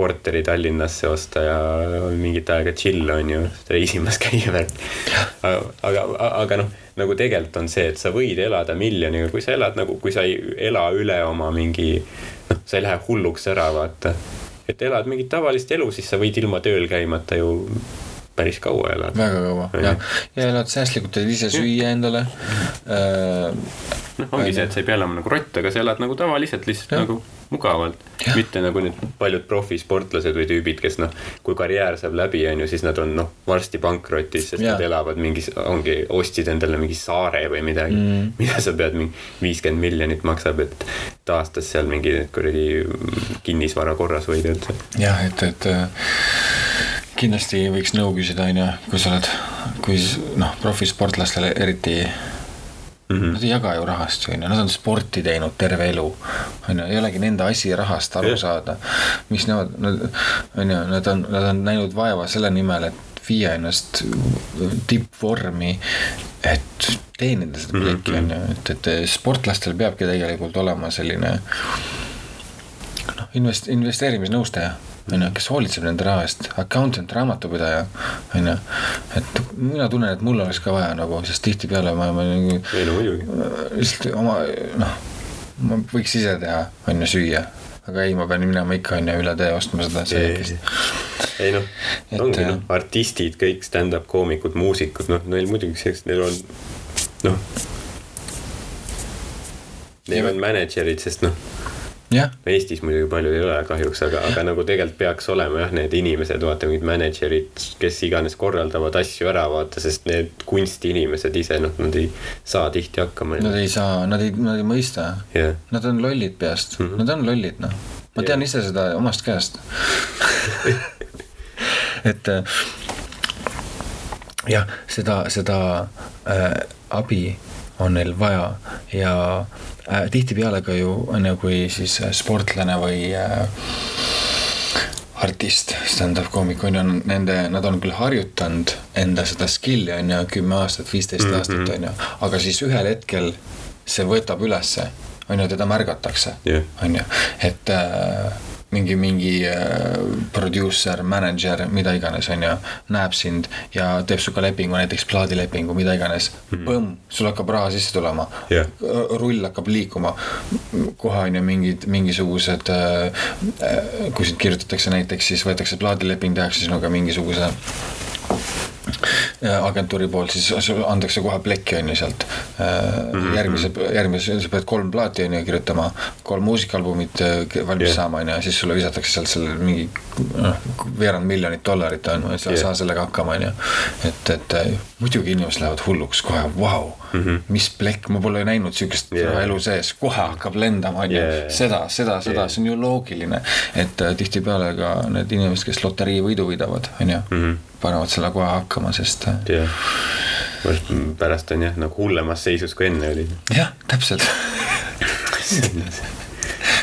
korteri Tallinnasse osta ja mingit aega chill on ju, reisimas käia värk. aga, aga, aga noh, nagu tegelikult on see, et sa võid elada miljoniga, kui sa elad nagu, kui sa ei ela üle oma mingi, sa ei lähe hulluks ära, vaata. et elad mingit tavalist elu, siis sa võid ilma tööl käimata ju päris kaua elada. väga kaua On ja elad säästlikult, teed ise süüa endale äh,. noh, ongi see, et sa ei pea olema nagu rott, aga sa elad nagu tavaliselt lihtsalt Jah. ja. nagu mugavalt. mitte nagu need paljud profisportlased või tüübid, kes noh, kui karjäär saab läbi, on ju, siis nad on noh, varsti pankrotis, sest Jah. ja. nad elavad mingis, ongi, ostsid endale mingi saare või midagi mm., mida sa pead mingi viiskümmend miljonit maksab, et et aastas seal mingi kuradi kinnisvara korras hoida üldse. jah, et, et äh, kindlasti võiks nõu küsida, on ju, kui sa oled, kui noh, profisportlastele eriti Mm -hmm. Nad ei jaga ju rahast ju onju, nad on sporti teinud terve elu. onju, ei olegi nende asi rahast aru Jah. saada. mis nemad, nad onju, nad on, nad on näinud vaeva selle nimel, et viia ennast tippvormi. et teenida seda plekki onju, et, et sportlastel peabki tegelikult olema selline. noh, invest-, investeerimisnõustaja on ju, kes hoolitseb nende raha eest, accountant, raamatupidaja, on ju. et mina tunnen, et mul oleks ka vaja nagu, sest tihtipeale ma, ma nagu ei no muidugi. lihtsalt oma noh, ma võiks ise teha, on ju, süüa. aga ei, ma pean minema ikka on ju üle tee ostma seda söögist. ei noh, ongi äh, noh, artistid, kõik stand-up koomikud, muusikud, noh, neil muidugi selleks, neil on noh. Neil on mänedžerid, sest noh, jah, Eestis muidugi palju ei ole kahjuks, aga, aga nagu tegelikult peaks olema jah, need inimesed, vaata mingid mänedžerid, kes iganes korraldavad asju ära, vaata, sest need kunstiinimesed ise noh, nad ei saa tihti hakkama. nad ei saa, nad ei, nad ei mõista. jah, Nad on lollid peast mm, -hmm. nad on lollid noh, ma tean ise seda omast käest. et äh, jah, seda, seda äh, abi on neil vaja ja äh, tihtipeale ka ju on ju, kui siis äh, sportlane või äh, artist, stand-up koomik on ju, nende, nad on küll harjutanud enda seda skill'i on ju kümme aastat, viisteist Mhm. aastat on ju, aga siis ühel hetkel see võtab ülesse, on ju, teda märgatakse Jah., on ju, et äh, mingi, mingi äh, produusser, mänedžer, mida iganes, on ju, näeb sind ja teeb sinuga lepingu, näiteks plaadilepingu, mida iganes mm.. põmm, sul hakkab raha sisse tulema Jah. rull hakkab liikuma, kohe on ju mingid, mingisugused, kui sind kirjutatakse näiteks, siis võetakse plaadileping, tehakse sinuga mingisuguse äh, agentuuri poolt, siis sulle antakse kohe plekki on ju sealt mm. -hmm. järgmise, järgmise, sa pead kolm plaati on ju kirjutama, kolm muusikaalbumit äh, valmis Jah. saama on ju, siis sulle visatakse sealt selle mingi noh, veerand miljonit dollarit on ju, sa ei Jah. saa sellega hakkama on ju. et, et äh, muidugi inimesed lähevad hulluks kohe, vau, mis plekk, ma pole näinud sihukest yeah. elu sees, kohe hakkab lendama on ju seda, seda, seda, see on ju loogiline. et äh, tihtipeale ka need inimesed, kes loterii võidu võidavad, on ju, panevad selle kohe hakkama, sest äh, jah. pärast on jah, nagu hullemas seisus kui enne oli. jah, täpselt.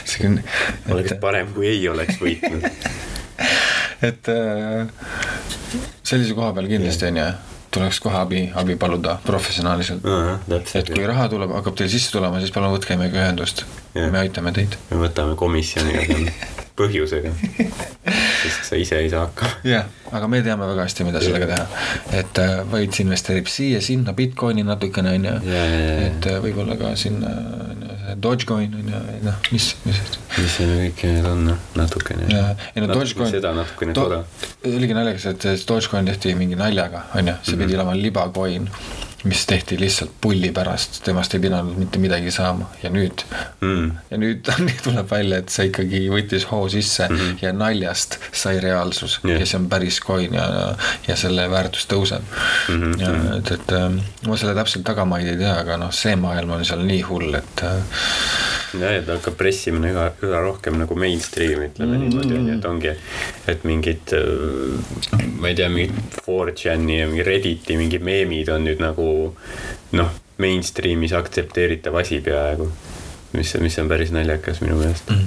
see on, oleks parem, kui ei oleks võitnud. et äh, sellise koha peal kindlasti on ju, tuleks kohe abi, abi paluda professionaaliselt. et täpselt kui, raha tuleb, hakkab teil sisse tulema, siis palun võtke meiega ühendust. Jah. me aitame teid. me võtame komisjoniga seal põhjusega, sest sa ise ei saa hakkama. jah, aga me teame väga hästi, mida sellega teha. et äh, Vaits investeerib siia-sinna Bitcoini natukene on ju et äh, võib-olla ka sinna Dogecoin on ju, noh, mis, mis. mis see kõik need on, noh, natukene. ei no Dogecoin. seda natukene toda. oligi naljakas, et Dogecoin tehti mingi naljaga, on ju, see pidi Mhm. olema libacoin mis tehti lihtsalt pulli pärast, temast ei pidanud mitte midagi saama ja nüüd mm.. ja nüüd tuleb välja, et see ikkagi võttis hoo sisse mm. -hmm. ja naljast sai reaalsus Jah. yeah. ja see on päris coin ja, ja selle väärtus tõuseb mm. -hmm. ja et, et ähm, ma selle täpselt tagamaid ei tea, aga noh, see maailm on seal nii hull, et äh, ja, ja ta hakkab pressima üha, üha rohkem nagu mainstream'i ütleme mm -hmm. niimoodi onju, et ongi, et mingid, ma ei tea, mingid 4chan'i ja mingi Redditi mingid meemid on nüüd nagu noh, mainstream'is aktsepteeritav asi peaaegu. mis, mis on päris naljakas minu meelest mm.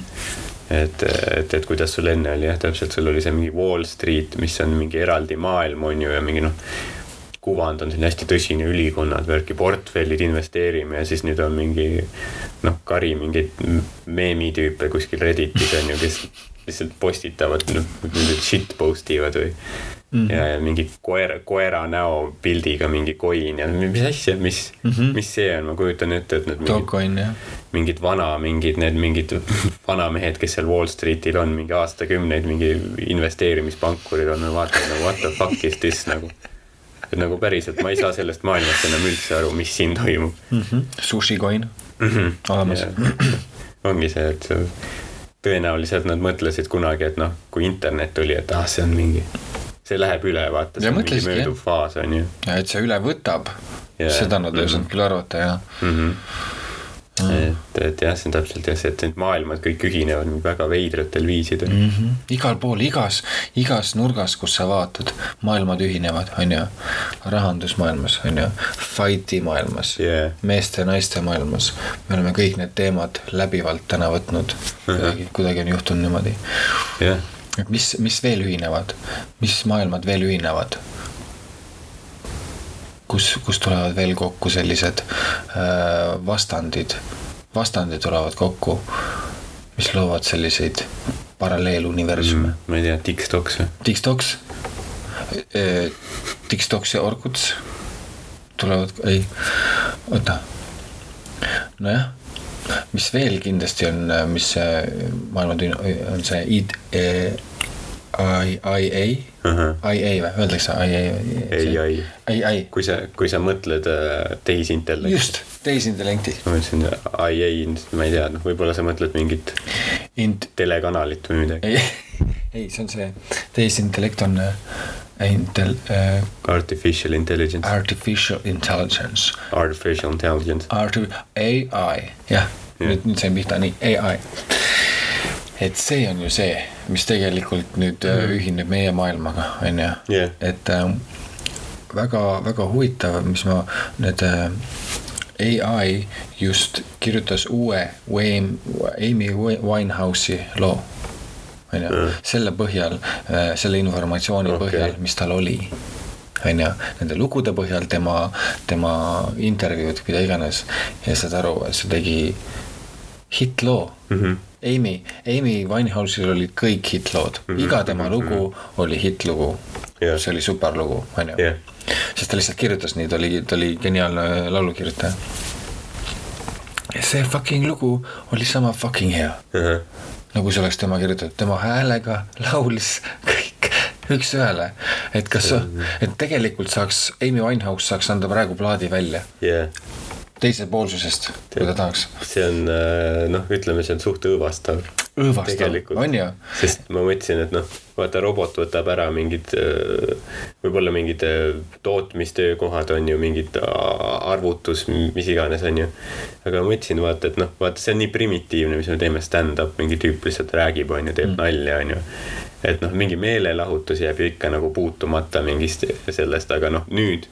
et, et, et kuidas sul enne oli jah, täpselt sul oli see mingi Wall Street, mis on mingi eraldi maailm on ju ja mingi noh kuvand on selline hästi tõsine, ülikonnad, värki, portfellid, investeerime ja siis nüüd on mingi noh, kari mingeid meemitüüpe kuskil Redditis on ju, kes lihtsalt postitavad, noh, shit post ivad või mm. -hmm. ja, ja mingi koera, koera näopildiga mingi coin ja mis asja, mis mm, -hmm. mis see on, ma kujutan ette, et need jah. mingid vana, mingid need mingid vanamehed, kes seal Wall Streetil on mingi aastakümneid, mingi investeerimispankurid on, vaatavad nagu what the fuck is this nagu et nagu päriselt ma ei saa sellest maailmast enam üldse aru, mis siin toimub mm. -hmm. Sushi coin mm -hmm. olemas. ongi see, et tõenäoliselt nad mõtlesid kunagi, et noh, kui internet tuli, et ah, see on mingi, see läheb üle, vaata, see on mingi mööduv faas, on ju. ja et see üle võtab, seda nad ei osanud mm -hmm. küll arvata, jah mm. -hmm mm.. et, et jah, see on täpselt jah, see, et need maailmad kõik ühinevad väga veidratel viisidel mm. -hmm. igal pool, igas, igas nurgas, kus sa vaatad, maailmad ühinevad, on ju. rahandusmaailmas, on ju, fight'i maailmas yeah., meeste-naiste maailmas. me oleme kõik need teemad läbivalt täna võtnud uh, -huh. kuidagi, on juhtunud niimoodi yeah.. Et mis, mis veel ühinevad, mis maailmad veel ühinevad? Kus, kus tulevad veel kokku sellised äh, vastandid, vastandid tulevad kokku, mis loovad selliseid paralleeluniversume mm,. ma ei tea, TikToks või? TikToks? Äh,, TikToks ja Orkuts tulevad, ei, oota, nojah mis veel kindlasti on, mis maailma on see id, IA, IA või, öeldakse IA ai, ai, ai. kui sa, kui sa mõtled äh, tehisintellekti. just, tehisintellekti. ma mõtlesin IA, ma ei tea, noh, võib-olla sa mõtled mingit Int... telekanalit või midagi. ei, ei, see on see, tehisintellekt on äh, intel- äh,. Artificial intelligence. Artificial intelligence. Artificial intelligence. Arti-, AI, jah, nüüd, nüüd sain pihta, nii, ai et see on ju see, mis tegelikult nüüd mm. ühineb meie maailmaga, on ju yeah., et äh, väga, väga huvitav, mis ma need äh, ai just kirjutas uue Wayne, Amy Winehouse'i loo. On ju, selle põhjal, äh, selle informatsiooni okay. põhjal, mis tal oli on ju, nende lugude põhjal, tema, tema intervjuud, mida iganes. ja saad aru, see tegi hittloo mm. -hmm Amy, Amy Winehouse'il olid kõik hittlood mm, -hmm. iga tema lugu mm -hmm. oli hittlugu yeah.. see oli superlugu, on ju sest ta lihtsalt kirjutas nii, ta oli, ta oli geniaalne laulukirjutaja. ja see fucking lugu oli sama fucking hea uh. -huh. Nagu see oleks tema kirjutatud, tema häälega laulis kõik üks-ühele, et kas, et tegelikult saaks, Amy Winehouse saaks anda praegu plaadi välja. Yeah teisepoolsusest, kui ta tahaks. see on äh, noh, ütleme, see on suht õõvastav. õõvastav, on ju? sest ma mõtlesin, et noh, vaata robot võtab ära mingid, äh, võib-olla mingid äh, tootmistöökohad on ju, mingid arvutus, mis iganes, on ju. aga ma mõtlesin, vaata, et noh, vaata, see on nii primitiivne, mis me teeme, stand-up, mingi tüüp lihtsalt räägib, on ju, teeb mm. nalja, on ju et noh, mingi meelelahutus jääb ju ikka nagu puutumata mingist sellest, aga noh, nüüd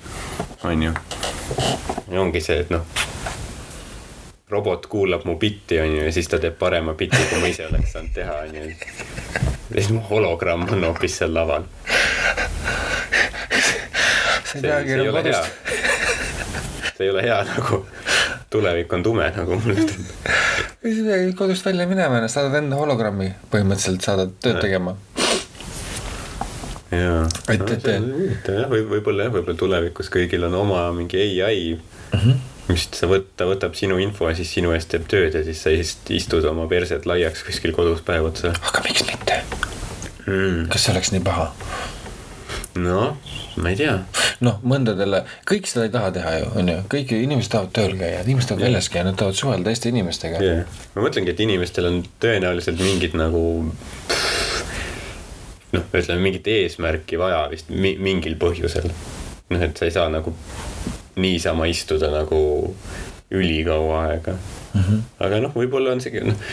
on ju ongi see, et noh, robot kuulab mu bitti, on ju, ja siis ta teeb parema bitti, kui ma ise oleks saanud teha, on ju. ja siis mu hologramm on hoopis seal laval. see ei teagi enam kodust. see ei ole hea nagu, tulevik on tume, nagu mulle tundub. ei, sa pead kodust välja minema ja saadad enda hologrammi, põhimõtteliselt saadad tööd tegema jaa, et, et, et jah, või võib-olla jah, võib-olla tulevikus kõigil on oma mingi ai mm, -hmm. Mis sa võt-, ta võtab sinu info ja siis sinu eest teeb tööd ja siis sa istud oma perset laiaks kuskil kodus päev otsa. aga miks mitte mm.? kas see oleks nii paha? noh, ma ei tea. noh, mõndadele, kõik seda ei taha teha ju, on ju, kõik inimesed tahavad tööl käia, inimesed tahavad väljas käia, nad tahavad suhelda teiste inimestega yeah.. ma mõtlengi, et inimestel on tõenäoliselt mingid nagu noh, ütleme mingit eesmärki vaja vist mi mingil põhjusel. noh, et sa ei saa nagu niisama istuda nagu ülikaua aega mm. -hmm. aga noh, võib-olla on see, noh,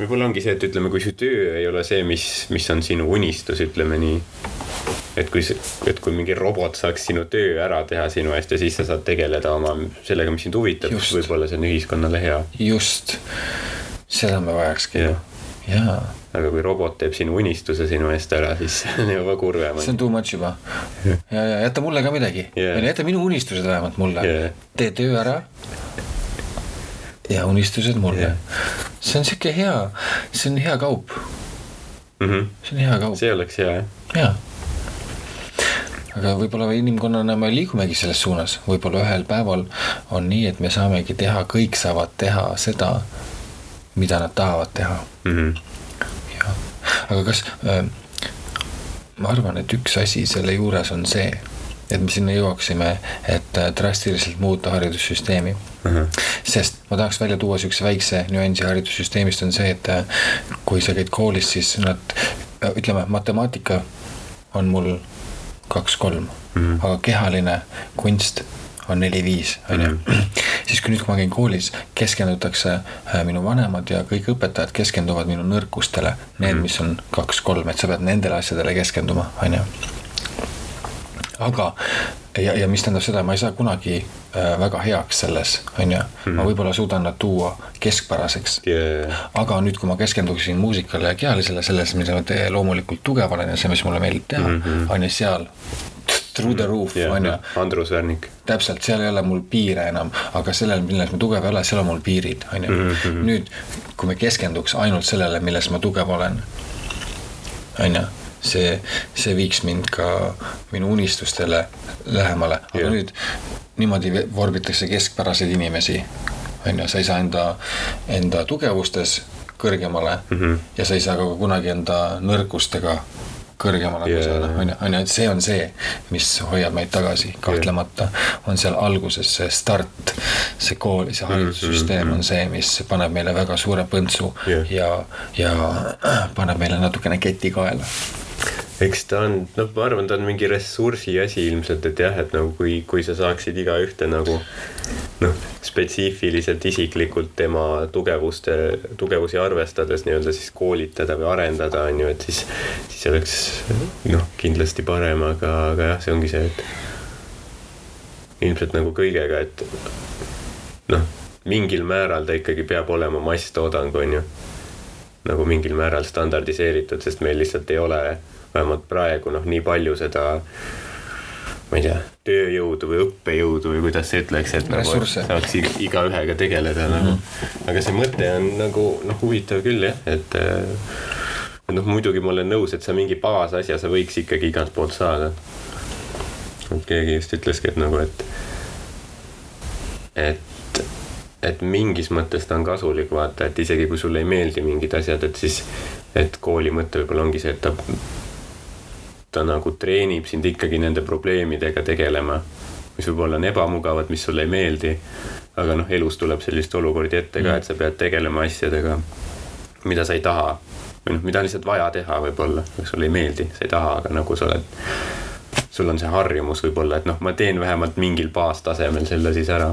võib-olla ongi see, et ütleme, kui su töö ei ole see, mis, mis on sinu unistus, ütleme nii. et kui, et kui mingi robot saaks sinu töö ära teha sinu eest ja siis sa saad tegeleda oma sellega, mis sind huvitab, siis võib-olla see on ühiskonnale hea. just, seda me vajakski. jaa, aga kui robot teeb sinu unistuse sinu eest ära, siis see on juba kurvem see on too much juba. ja, ja jäta mulle ka midagi yeah., jäta minu unistused vähemalt mulle yeah.. tee töö ära. ja unistused mulle yeah.. see on sihuke hea, see on hea kaup, mm. -hmm. see on hea kaup, see oleks hea jah. jaa. aga võib-olla inimkonnana me liigumegi selles suunas, võib-olla ühel päeval on nii, et me saamegi teha, kõik saavad teha seda, mida nad tahavad teha Mm -hmm. Aga kas äh, ma arvan, et üks asi selle juures on see, et me sinna jõuaksime, et äh, drastiliselt muuta haridussüsteemi. Mhm. sest ma tahaks välja tuua siukse väikse nüansi haridussüsteemist on see, et äh, kui sa käid koolis, siis nad, ütleme, matemaatika on mul kaks-kolm, Mhm. aga kehaline kunst on neli-viis, on ju. siis kui nüüd, kui ma käin koolis, keskendutakse, minu vanemad ja kõik õpetajad keskenduvad minu nõrkustele, need, mis on kaks-kolm, et sa pead nendele asjadele keskenduma, on ju. aga, ja, ja mis tähendab seda, ma ei saa kunagi äh, väga heaks selles, on ju, ma võib-olla suudan nad tuua keskpäraseks. Yeah. aga nüüd, kui ma keskenduksin muusikale ja kehalisele, selles, mida ma te- loomulikult tugev olen ja see, mis mulle meeldib teha, on ju seal through the roof yeah. on ju, Andrus Värnik. täpselt, seal ei ole mul piire enam, aga sellel, milles ma tugev ei ole, seal on mul piirid, on ju. nüüd, kui me keskenduks ainult sellele, milles ma tugev olen, on ju, see, see viiks mind ka minu unistustele lähemale, aga Jah. nüüd niimoodi vorbitakse keskpäraseid inimesi, on ju, sa ei saa enda, enda tugevustes kõrgemale mm Mhm. -hmm. ja sa ei saa ka kunagi enda nõrkustega kõrgemale yeah. saada, on ju, on ju, et see on see, mis hoiab meid tagasi, kahtlemata on seal alguses see start, see kool, see haridussüsteem on see, mis paneb meile väga suure põntsu Jah. ja, ja paneb meile natukene keti kaela. Eks ta on, noh, ma arvan, ta on mingi ressursi asi ilmselt, et jah, et nagu kui, kui sa saaksid igaühte nagu noh, spetsiifiliselt isiklikult tema tugevuste, tugevusi arvestades nii-öelda siis koolitada või arendada, on ju, et siis, siis oleks noh, kindlasti parem, aga, aga jah, see ongi see, et ilmselt nagu kõigega, et noh, mingil määral ta ikkagi peab olema masstoodang, on ju. Nagu mingil määral standardiseeritud, sest meil lihtsalt ei ole vähemalt praegu noh, nii palju seda ma ei tea, tööjõudu või õppejõudu või kuidas sa ütleks, et nagu Ressursse. et saaks ig- igaühega tegeleda mm -hmm. nagu. aga see mõte on nagu noh, huvitav küll jah, et äh, et noh, muidugi ma olen nõus, et sa mingi baasasja sa võiks ikkagi igalt poolt saada. et keegi just ütleski, et nagu, et et, et mingis mõttes ta on kasulik, vaata, et isegi kui sulle ei meeldi mingid asjad, et siis, et kooli mõte võib-olla ongi see, et ta, ta nagu treenib sind ikkagi nende probleemidega tegelema, mis võib-olla on ebamugavad, mis sulle ei meeldi. aga noh, elus tuleb sellist olukordi ette ka, et sa pead tegelema asjadega, mida sa ei taha või noh, mida on lihtsalt vaja teha võib-olla, sulle ei meeldi, sa ei taha, aga nagu sa oled sul on see harjumus võib-olla, et noh, ma teen vähemalt mingil baastasemel selle siis ära.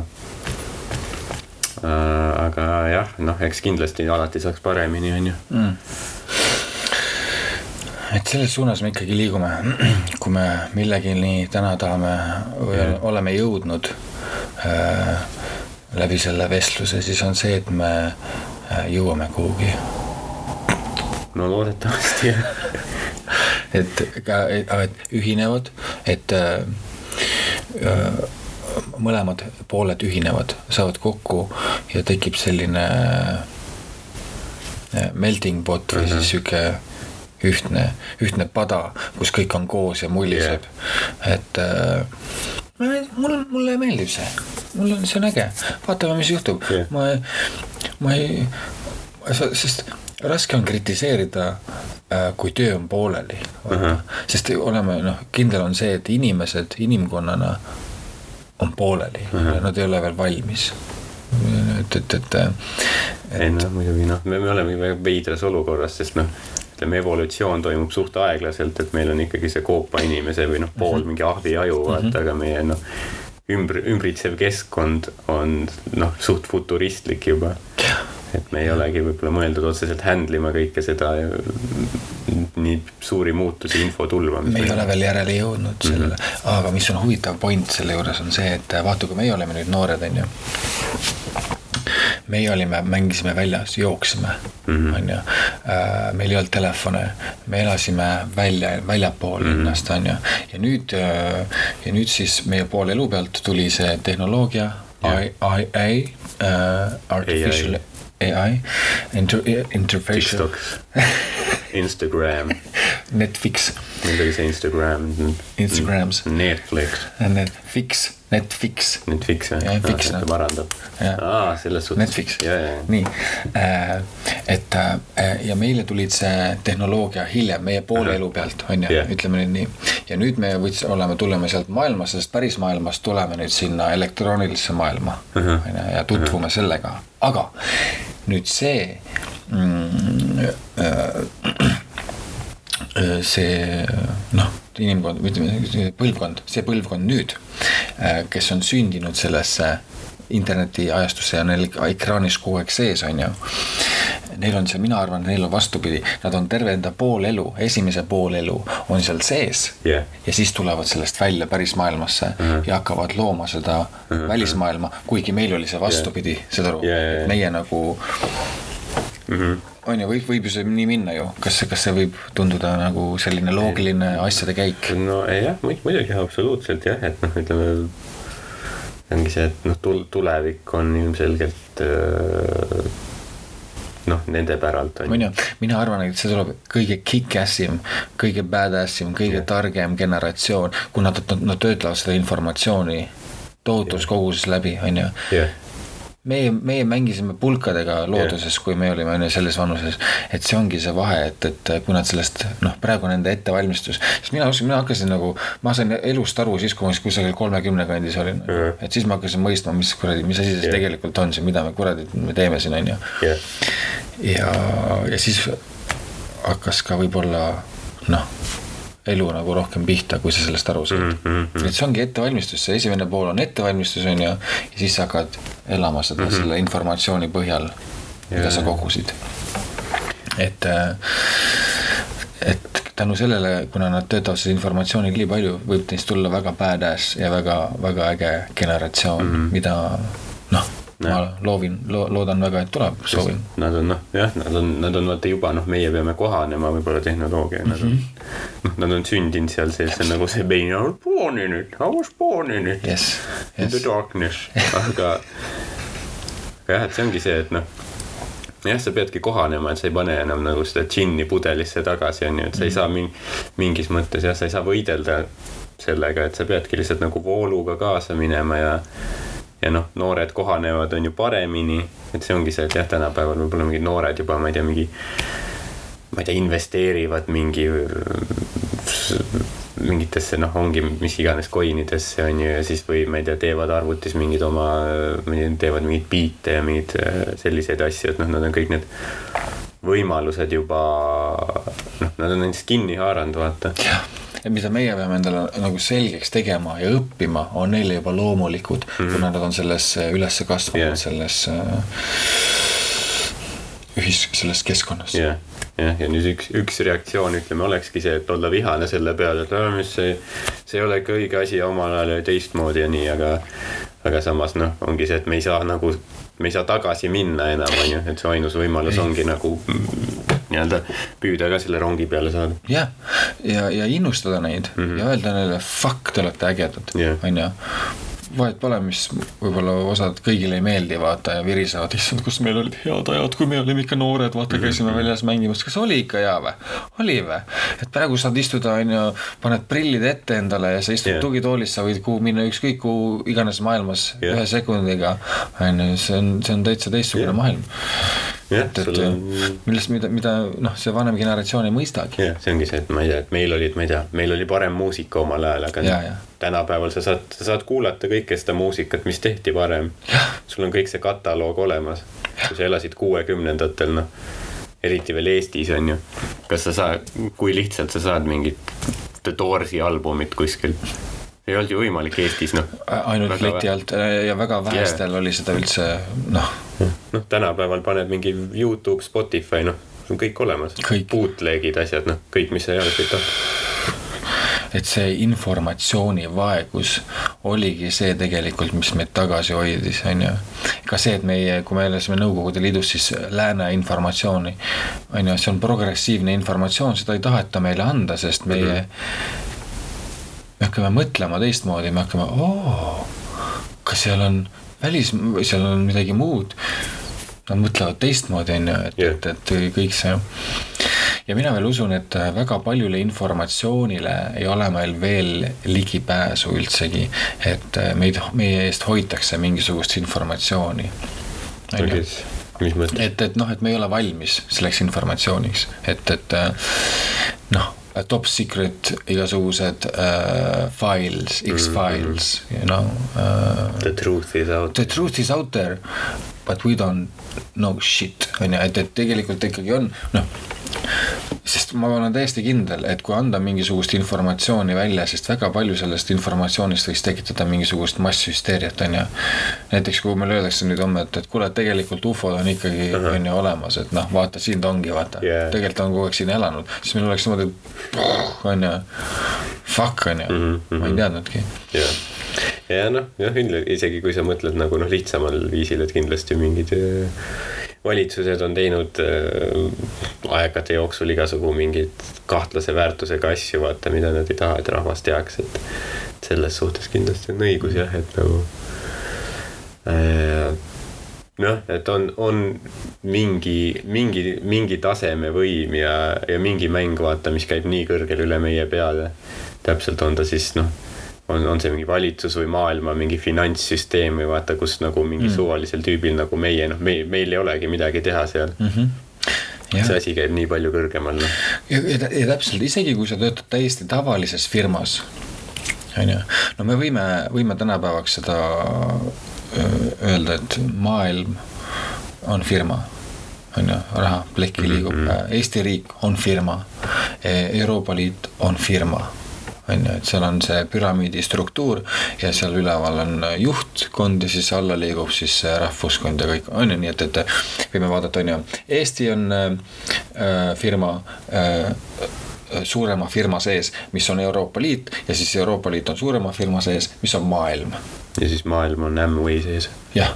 aga jah, noh, eks kindlasti alati saaks paremini, on ju. mm.. Et selles suunas me ikkagi liigume, kui me millegini täna tahame või Jah. oleme jõudnud äh, läbi selle vestluse, siis on see, et me äh, jõuame kuhugi. no loodetavasti jah. et ka, et ühinevad, et äh, äh, mõlemad pooled ühinevad, saavad kokku ja tekib selline äh, melting pot või siis sihuke ühtne, ühtne pada, kus kõik on koos ja mulliseb yeah.. et äh, mul, mulle meeldib see, mul on, see on äge, vaatame, mis juhtub yeah.. ma, ma ei, sest raske on kritiseerida, kui töö on pooleli uh. -huh. sest oleme noh, kindel on see, et inimesed inimkonnana on pooleli uh. -huh. nad ei ole veel valmis. et, et, et, et ei noh, muidugi noh, me, me olemegi väga veidras olukorras, sest noh, ütleme evolutsioon toimub suht aeglaselt, et meil on ikkagi see koopa inimese või noh, pool mingi ahviaju, vaata, aga meie noh, ümbr-, ümbritsev keskkond on noh, suht futuristlik juba. et me ei olegi võib-olla mõeldud otseselt handle ima kõike seda nii suuri muutusi infotulva. me ei ole veel järele jõudnud sellele mm, -hmm. aga mis on huvitav point selle juures on see, et vaata, kui meie oleme nüüd noored, on ju. Meie olime, mängisime väljas, jooksime mm, Mhm. -hmm. ju. meil ei olnud telefone, me elasime välja, väljapool mm -hmm. linnast, on ju. ja nüüd, ja nüüd siis meie poole elu pealt tuli see tehnoloogia Jah. I, I, I uh, artificial AI, inter, interfacial Instagram, Netflix oli see Instagram. Instagrams. Netflix, Netflix, Netflix, Netflix? Jah, fix, noh. parandab. Aa, selles suhtes. Netflix nii, et äh, ja meile tulid see tehnoloogia hiljem meie poole elu pealt on ju Jah. ütleme nüüd nii. ja nüüd me võts-, oleme, tuleme sealt maailmast, sellest päris maailmast tuleme nüüd sinna elektroonilisse maailma on ju ja tutvume sellega, aga nüüd see äh, see noh, inimkond, ütleme põlvkond, see põlvkond nüüd, kes on sündinud sellesse internetiajastusse ja neil ekraanis kogu aeg sees on ju. Neil on see, mina arvan, neil on vastupidi, nad on terve enda pool elu, esimese pool elu on seal sees Jah. ja siis tulevad sellest välja päris maailmasse mm -hmm. ja hakkavad looma seda mm -hmm. välismaailma, kuigi meil oli see vastupidi, saad aru ja, ja. et meie nagu on ju, võib, võib ju see nii minna ju, kas, kas see võib tunduda nagu selline loogiline asjade käik? no ei, jah, muidugi absoluutselt jah, et noh, ütleme ongi see, et noh, tul-, tulevik on ilmselgelt öö, noh, nende päralt on ju, mina arvan, et see tuleb kõige kick-ass im, kõige badass im, kõige targem generatsioon, kui nad, nad, töötlevad seda informatsiooni tohutus koguses läbi, on ju meie, meie mängisime pulkadega looduses, kui me olime on ju selles vanuses, et see ongi see vahe, et, et kui nad sellest noh, praegu nende ettevalmistus, sest mina, mina hakkasin nagu, ma sain elust aru siis, kui ma kusagil kolmekümne kandis olin Mhm. et siis ma hakkasin mõistma, mis kuradi, mis asi see Jah. tegelikult on, see, mida me kuradi me teeme siin on ju jah, ja, ja siis hakkas ka võib-olla noh, elu nagu rohkem pihta, kui sa sellest aru saad mm. -hmm. et see ongi ettevalmistus, see esimene pool on ettevalmistus on ju, ja siis sa hakkad elama seda mm -hmm. selle informatsiooni põhjal, mida sa kogusid. et, et tänu sellele, kuna nad töötavad selle informatsiooniga nii palju, võib neist tulla väga badass ja väga, väga äge generatsioon mm, -hmm. mida noh, ma loovin lo,, loodan väga, et tuleb, soovin. Nad on noh, jah, nad on, nad on vaata juba noh, meie peame kohanema võib-olla tehnoloogiaga, nad on Mhm. noh, nad on sündinud seal sees, see on nagu see being I was born in it, I was born in it Yes, in the yes. darkness, aga jah, et see ongi see, et noh jah, sa peadki kohanema, et sa ei pane enam nagu seda džinni pudelisse tagasi, on ju, et sa ei saa min-, mingis mõttes jah, sa ei saa võidelda sellega, et sa peadki lihtsalt nagu vooluga kaasa minema ja ja noh, noored kohanevad, on ju paremini, et see ongi see, et jah, tänapäeval võib-olla mingid noored juba, ma ei tea, mingi ma ei tea, investeerivad mingi mingitesse noh, ongi mis iganes coinidesse on ju ja siis või ma ei tea, teevad arvutis mingeid oma, teevad mingeid biite ja mingeid selliseid asju, et noh, nad on kõik need võimalused juba noh, nad on nendest kinni haaranud, vaata. Ja mida meie peame endale nagu selgeks tegema ja õppima, on neile juba loomulikud mm, -hmm. kuna nad on selles äh, üles kasvanud yeah. selles äh, ühis, selles keskkonnas yeah.. jah, ja nüüd üks, üks reaktsioon, ütleme, olekski see, et olla vihane selle peale, et aa, mis see, see ei ole ikka õige asi ja omal ajal oli teistmoodi ja nii, aga aga samas noh, ongi see, et me ei saa nagu, me ei saa tagasi minna enam, on ju, et see ainus võimalus ongi nagu nii-öelda püüda ka selle rongi peale saada. jah, ja, ja innustada neid mm Mhm. -hmm. ja öelda neile fuck, te olete ägedad Jah. on ju. vahet pole, mis võib-olla osad kõigile ei meeldi, vaata ja virisevad, issand, kus meil olid head ajad, kui me olime ikka noored, vaata käisime väljas mängimas, kas oli ikka hea või? oli või? et praegu saad istuda, on ju, paned prillid ette endale ja sa istud yeah. tugitoolis, sa võid kuhu minna ükskõik kuhu iganes maailmas yeah. ühe sekundiga. on ju, see on, see on täitsa teistsugune yeah. maailm. jah, sul on millest, mida, mida noh, see vanem generatsioon ei mõistagi. jah, see ongi see, et ma ei tea, et meil olid, ma ei tea, meil oli parem muusika omal ajal, aga Ja, ja. tänapäeval sa saad, sa saad kuulata kõike seda muusikat, mis tehti varem. sul on kõik see kataloog olemas. kui sa elasid kuuekümnendatel, noh, eriti veel Eestis on ju. kas sa saad, kui lihtsalt sa saad mingit The Doorsi albumit kuskil? Ei olnud ju võimalik Eestis, noh. ainult Väga leti alt ja väga vähestel yeah. oli seda üldse noh, noh, tänapäeval paned mingi Youtube, Spotify, noh, on kõik olemas bootleg'id, asjad, noh, kõik, mis sa jalgsi tahad. et see informatsioonivaegus oligi see tegelikult, mis meid tagasi hoidis, on ju. ka see, et meie, kui me elasime Nõukogude Liidus, siis lääne informatsiooni, on ju, see on progressiivne informatsioon, seda ei taheta meile anda, sest meie mm, -hmm. Me hakkame mõtlema teistmoodi, me hakkame, oo, kas seal on välis, seal on midagi muud nad mõtlevad teistmoodi, on ju, et yeah., et, et kõik see. ja mina veel usun, et väga paljule informatsioonile ei ole meil veel ligipääsu üldsegi, et meid, meie eest hoitakse mingisugust informatsiooni. mis mõttes? et, et noh, et me ei ole valmis selleks informatsiooniks, et, et top secret igasugused uh, files, X-files mm, -hmm. you know uh,. The truth is out. The truth is out there, but we don't know shit, on ju, et, et tegelikult ikkagi on, noh sest ma olen täiesti kindel, et kui anda mingisugust informatsiooni välja, sest väga palju sellest informatsioonist võiks tekitada mingisugust masshüsteeriat, on ju. näiteks kui meile öeldakse nüüd homme, et, et kuule, tegelikult ufod on ikkagi, on ju olemas, et noh, vaata siin ta ongi, vaata. Yeah.. tegelikult on kogu aeg siin elanud, siis meil oleks niimoodi, on ju, fuck on ju. Mm, -hmm. ma ei teadnudki. Yeah ja noh, jah, isegi kui sa mõtled nagu noh, lihtsamal viisil, et kindlasti mingid valitsused on teinud äh, aegade jooksul igasugu mingeid kahtlase väärtusega asju, vaata, mida nad ei taha, et rahvas teaks, et. selles suhtes kindlasti on õigus jah, et nagu äh,. noh, et on, on mingi, mingi, mingi tasemevõim ja, ja mingi mäng, vaata, mis käib nii kõrgel üle meie peale. täpselt on ta siis noh on, on see mingi valitsus või maailma mingi finantssüsteem või vaata, kus nagu mingi mm. suvalisel tüübil nagu meie, noh, me, meil ei olegi midagi teha seal mm. -hmm. Ja. see asi käib nii palju kõrgemal no.. ja, ja, ja täpselt, isegi kui sa töötad täiesti tavalises firmas, on ju, no me võime, võime tänapäevaks seda öelda, et maailm on firma on ju, raha, plekki liigub mm, -hmm. Eesti riik on firma, e, Euroopa Liit on firma on ju, et seal on see püramiidi struktuur ja seal üleval on juhtkond ja siis alla liigub siis rahvuskond ja kõik, on ju, nii et, et võime vaadata, on ju, Eesti on äh, firma äh, suurema firma sees, mis on Euroopa Liit ja siis Euroopa Liit on suurema firma sees, mis on maailm. ja siis maailm on Amway sees. jah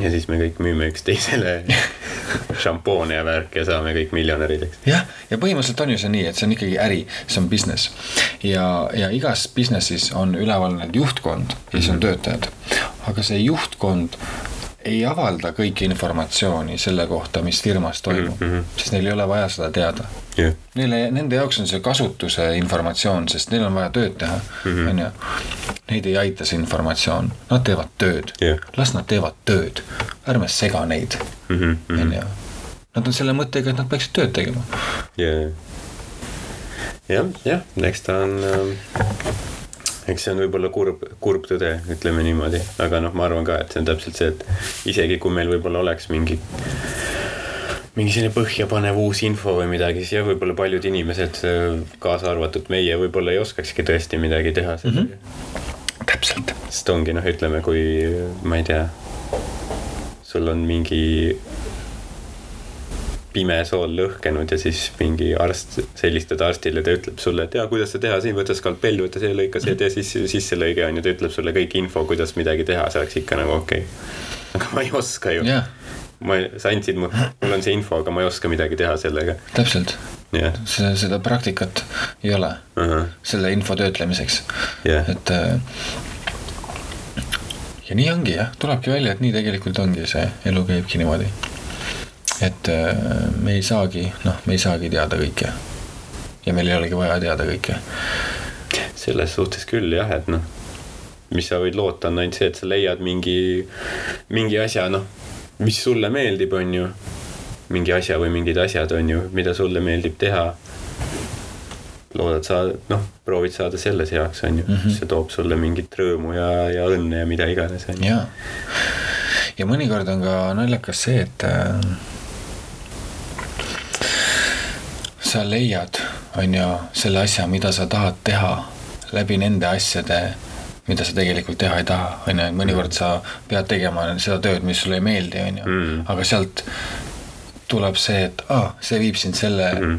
ja siis me kõik müüme üksteisele šampoone ja värki ja saame kõik miljonärid, eks. jah, ja põhimõtteliselt on ju see nii, et see on ikkagi äri, see on business. ja, ja igas business'is on üleval need juhtkond ja siis on mhm. töötajad. aga see juhtkond ei avalda kõiki informatsiooni selle kohta, mis firmas toimub mm, -hmm. sest neil ei ole vaja seda teada yeah.. Neile, nende jaoks on see kasutuse informatsioon, sest neil on vaja tööd teha, mhm. on ju. Neid ei aita see informatsioon, nad teevad tööd yeah., las nad teevad tööd, ärme sega neid, mhm, mhm. on ju. Nad on selle mõttega, et nad peaksid tööd tegema. jah, jah, jah, eks ta on äh eks see on võib-olla kurb, kurb tõde, ütleme niimoodi, aga noh, ma arvan ka, et see on täpselt see, et isegi kui meil võib-olla oleks mingi mingi selline põhjapanev uus info või midagi, siis jah, võib-olla paljud inimesed, kaasa arvatud meie, võib-olla ei oskakski tõesti midagi teha sellega mm. -hmm. täpselt. sest ongi noh, ütleme, kui ma ei tea, sul on mingi pime sool lõhkenud ja siis mingi arst, helistad arstile, ta ütleb sulle, et jaa, kuidas seda teha, siin võta skalpell, võta see, lõika see, tee sisse, sisse lõige on ju, ta ütleb sulle kõik info, kuidas midagi teha, see oleks ikka nagu okei okay.. aga ma ei oska ju yeah. Ma, sa andsid mu, mul on see info, aga ma ei oska midagi teha sellega. täpselt yeah.. see, seda praktikat ei ole uh -huh. selle info töötlemiseks yeah.. et äh, ja nii ongi jah, tulebki välja, et nii tegelikult ongi see elu käibki niimoodi et äh, me ei saagi, noh, me ei saagi teada kõike. ja meil ei olegi vaja teada kõike. selles suhtes küll jah, et noh, mis sa võid loota, on ainult see, et sa leiad mingi, mingi asja, noh, mis sulle meeldib, on ju. mingi asja või mingid asjad, on ju, mida sulle meeldib teha. loodad saada, noh, proovid saada selles heaks, on ju mm, -hmm. see toob sulle mingit rõõmu ja, ja õnne ja mida iganes, on ju. ja, mõnikord on ka naljakas see, et äh, sa leiad, on ju, selle asja, mida sa tahad teha läbi nende asjade, mida sa tegelikult teha ei taha, on ju, et mõnikord sa pead tegema seda tööd, mis sulle ei meeldi, on ju, mm. aga sealt tuleb see, et aa ah,, see viib sind selle mm.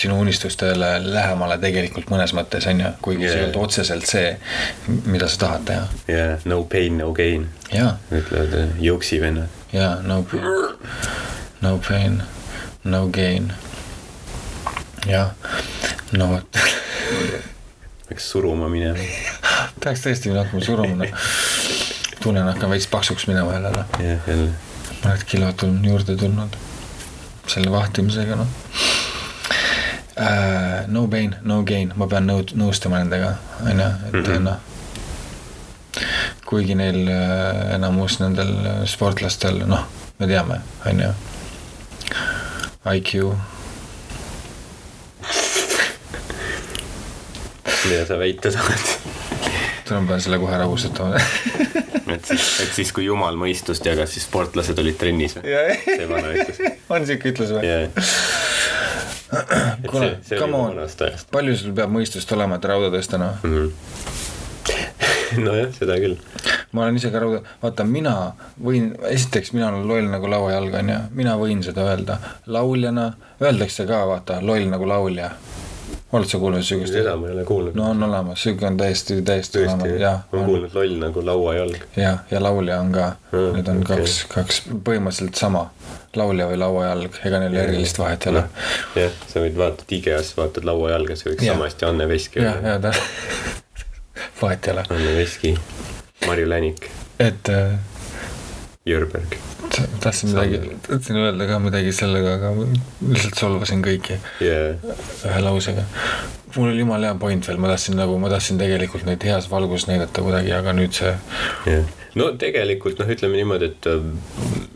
sinu unistustele lähemale tegelikult mõnes mõttes on ju, kuigi yeah. see ei olnud otseselt see, mida sa tahad teha. jaa, no pain, no gain. ütlevad äh, jõuksi vennad. jaa, no pain, no pain, no gain. jah, no vot peaks suruma minema. peaks tõesti hakkama suruma, tunnen, hakkan veits paksuks minema jälle, noh. jah, jälle. mõned kilod on juurde tulnud selle vahtimisega, noh uh,. No pain, no gain, ma pean nõud-, nõustuma nendega, on ju, et mm -hmm. noh. kuigi neil uh, enamus nendel sportlastel, noh, me teame, on ju. IQ. Mida sa väita tahad? pean selle kohe rahustama et siis, et siis, kui jumal mõistust jagas, siis sportlased olid trennis või? see vana ütlus. on siuke ütlus või yeah.? kuule, come on, palju sul peab mõistust olema, et rauda tõsta, noh mm -hmm. nojah, seda küll. ma olen ise ka rauda, vaata, mina võin, esiteks mina olen loll nagu lauajalg, on ju, mina võin seda öelda. lauljana, öeldakse ka, vaata, loll nagu laulja oled sa kuulnud siukest? seda ma ei ole kuulnud. no on olemas, siuke on täiesti, täiesti olemas, jah. ma olen kuulnud loll nagu lauajalg. jah, ja laulja on ka mm,, need on okay. kaks, kaks põhimõtteliselt sama laulja või lauajalg, ega neil erilist vahet ei ole. jah, sa võid vaatad IKEA-s, vaatad lauajalga, see võiks ja. sama hästi Anne Veski olla. jah, ja ta, vahet ei ole. Anne Veski, Marju Länik. et äh,. Jürberg. Tahtsin midagi, tahtsin öelda ka midagi sellega, aga lihtsalt solvasin kõiki yeah. ühe lausega. mul oli jumala hea point veel, ma tahtsin nagu, ma tahtsin tegelikult neid heas valguses näidata kuidagi, aga nüüd see yeah no tegelikult noh, ütleme niimoodi, et äh,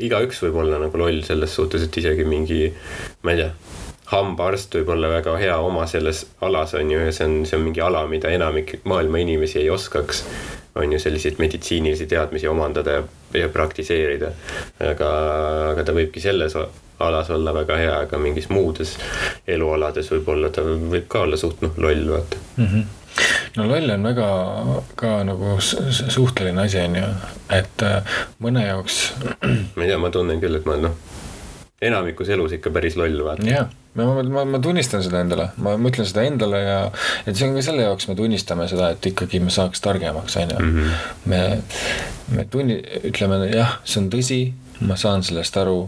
igaüks võib olla nagu loll selles suhtes, et isegi mingi, ma ei tea hambaarst võib olla väga hea oma selles alas, on ju, ja see on, see on mingi ala, mida enamik maailma inimesi ei oskaks. On ju, selliseid meditsiinilisi teadmisi omandada ja, ja praktiseerida. aga, aga ta võibki selles alas olla väga hea, aga mingis muudes elualades võib-olla ta võib ka olla suht noh, loll, vaata mm. -hmm no loll on väga ka nagu suhteline asi, on ju, et äh, mõne jaoks. ma ei tea, ma tunnen küll, et ma noh, enamikus elus ikka päris loll, vaata. jah, ma, ma, ma, tunnistan seda endale, ma mõtlen seda endale ja, et see on ka selle jaoks, me tunnistame seda, et ikkagi me saaks targemaks, on ju. Mhm. me, me tunni-, ütleme jah, see on tõsi, ma saan sellest aru,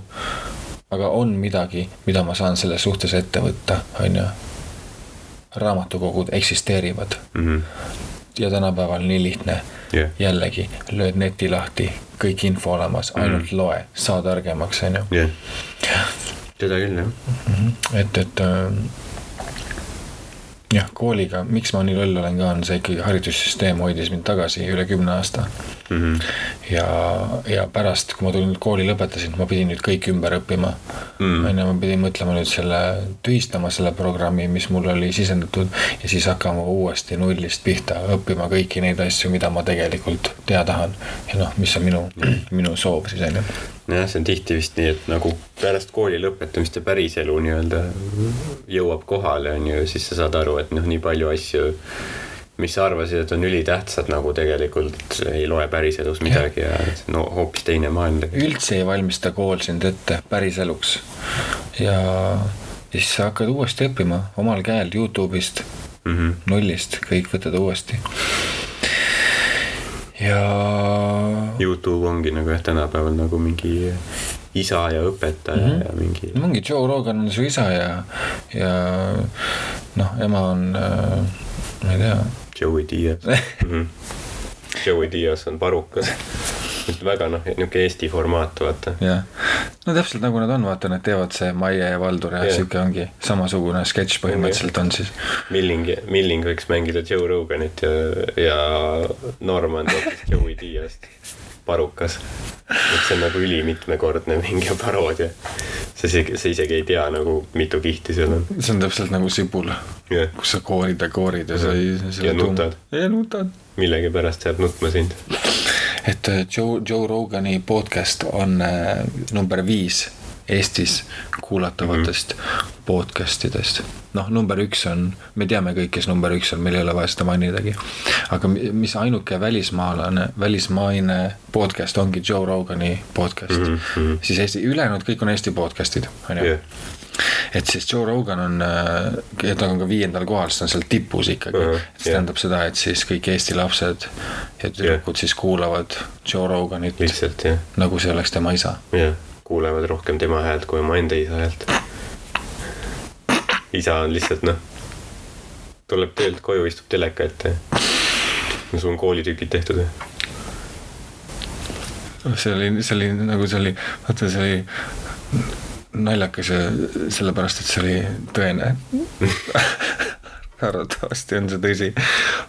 aga on midagi, mida ma saan selles suhtes ette võtta, on ju raamatukogud eksisteerivad mm. -hmm. ja tänapäeval nii lihtne yeah.. jällegi lööd neti lahti, kõik info olemas, ainult mm -hmm. loe, saa targemaks, on ju. Seda küll jah mm. -hmm. et, et äh, jah, kooliga, miks ma nii loll olen ka, on see ikkagi haridussüsteem hoidis mind tagasi üle kümne aasta mm. -hmm. ja, ja pärast, kui ma tulin kooli lõpetasin, ma pidin nüüd kõik ümber õppima mm.. on ju, ma pidin mõtlema nüüd selle, tühistama selle programmi, mis mul oli sisendatud ja siis hakkama uuesti nullist pihta õppima kõiki neid asju, mida ma tegelikult teha tahan. ja noh, mis on minu mm., minu soov siis on ju nojah, see on tihti vist nii, et nagu pärast kooli lõpetamist ja päriselu nii-öelda jõuab kohale, on ju, siis sa saad aru, et noh, nii palju asju, mis sa arvasid, et on ülitähtsad, nagu tegelikult ei loe päriselus midagi ja, ja no hoopis teine maailm tegelikult. üldse ei valmista kool sind ette päriseluks. ja, ja siis sa hakkad uuesti õppima omal käel Youtube'ist mm, -hmm. nullist, kõik võtad uuesti ja. Youtube ongi nagu jah, tänapäeval nagu mingi isa ja õpetaja mm -hmm. ja mingi. ongi Joe Rogan on su isa ja, ja noh, ema on äh,, ma ei tea. Joey Diaz mm. -hmm. Joey Diaz on parukas väga noh, niisugune Eesti formaat, vaata. jah, no täpselt nagu nad on, vaata, nad teevad see Maie ja Valdur ja sihuke ongi samasugune sketš põhimõtteliselt on siis. Milling, Milling võiks mängida Joe Roganit ja, ja Norman hoopis Joey Diast parukas. et see on nagu ülimitmekordne mingi paroodia. sa isegi, sa isegi ei tea nagu mitu kihti seal on. see on täpselt nagu sibul yeah., kus sa koorid ja koorid ja sa ei. ja nutad. ja nutad. millegipärast jääb nutma sind et äh, Joe, Joe Rogani podcast on äh, number viis Eestis kuulatavatest mm -hmm. Podcast idest. noh, number üks on, me teame kõik, kes number üks on, meil ei ole vaja seda mainidagi. aga mi- mis ainuke välismaalane, välismaine podcast ongi Joe Rogani podcast mm. -hmm. siis Eesti, ülejäänud kõik on Eesti podcast'id, on ju jah, et siis Joe Rogan on, ta on ka viiendal kohal, siis ta on seal tipus ikkagi uh. -huh, see jah. tähendab seda, et siis kõik Eesti lapsed ja tüdrukud siis kuulavad Joe Roganit lihtsalt jah, nagu see oleks tema isa. jah, kuulevad rohkem tema häält kui omaenda isa häält. Isa on lihtsalt noh, tuleb töölt koju, istub teleka ette. no sul on koolitükid tehtud või? see oli, see oli nagu see oli, vaata see oli naljakas ja sellepärast, et see oli tõene. arvatavasti on see tõsi.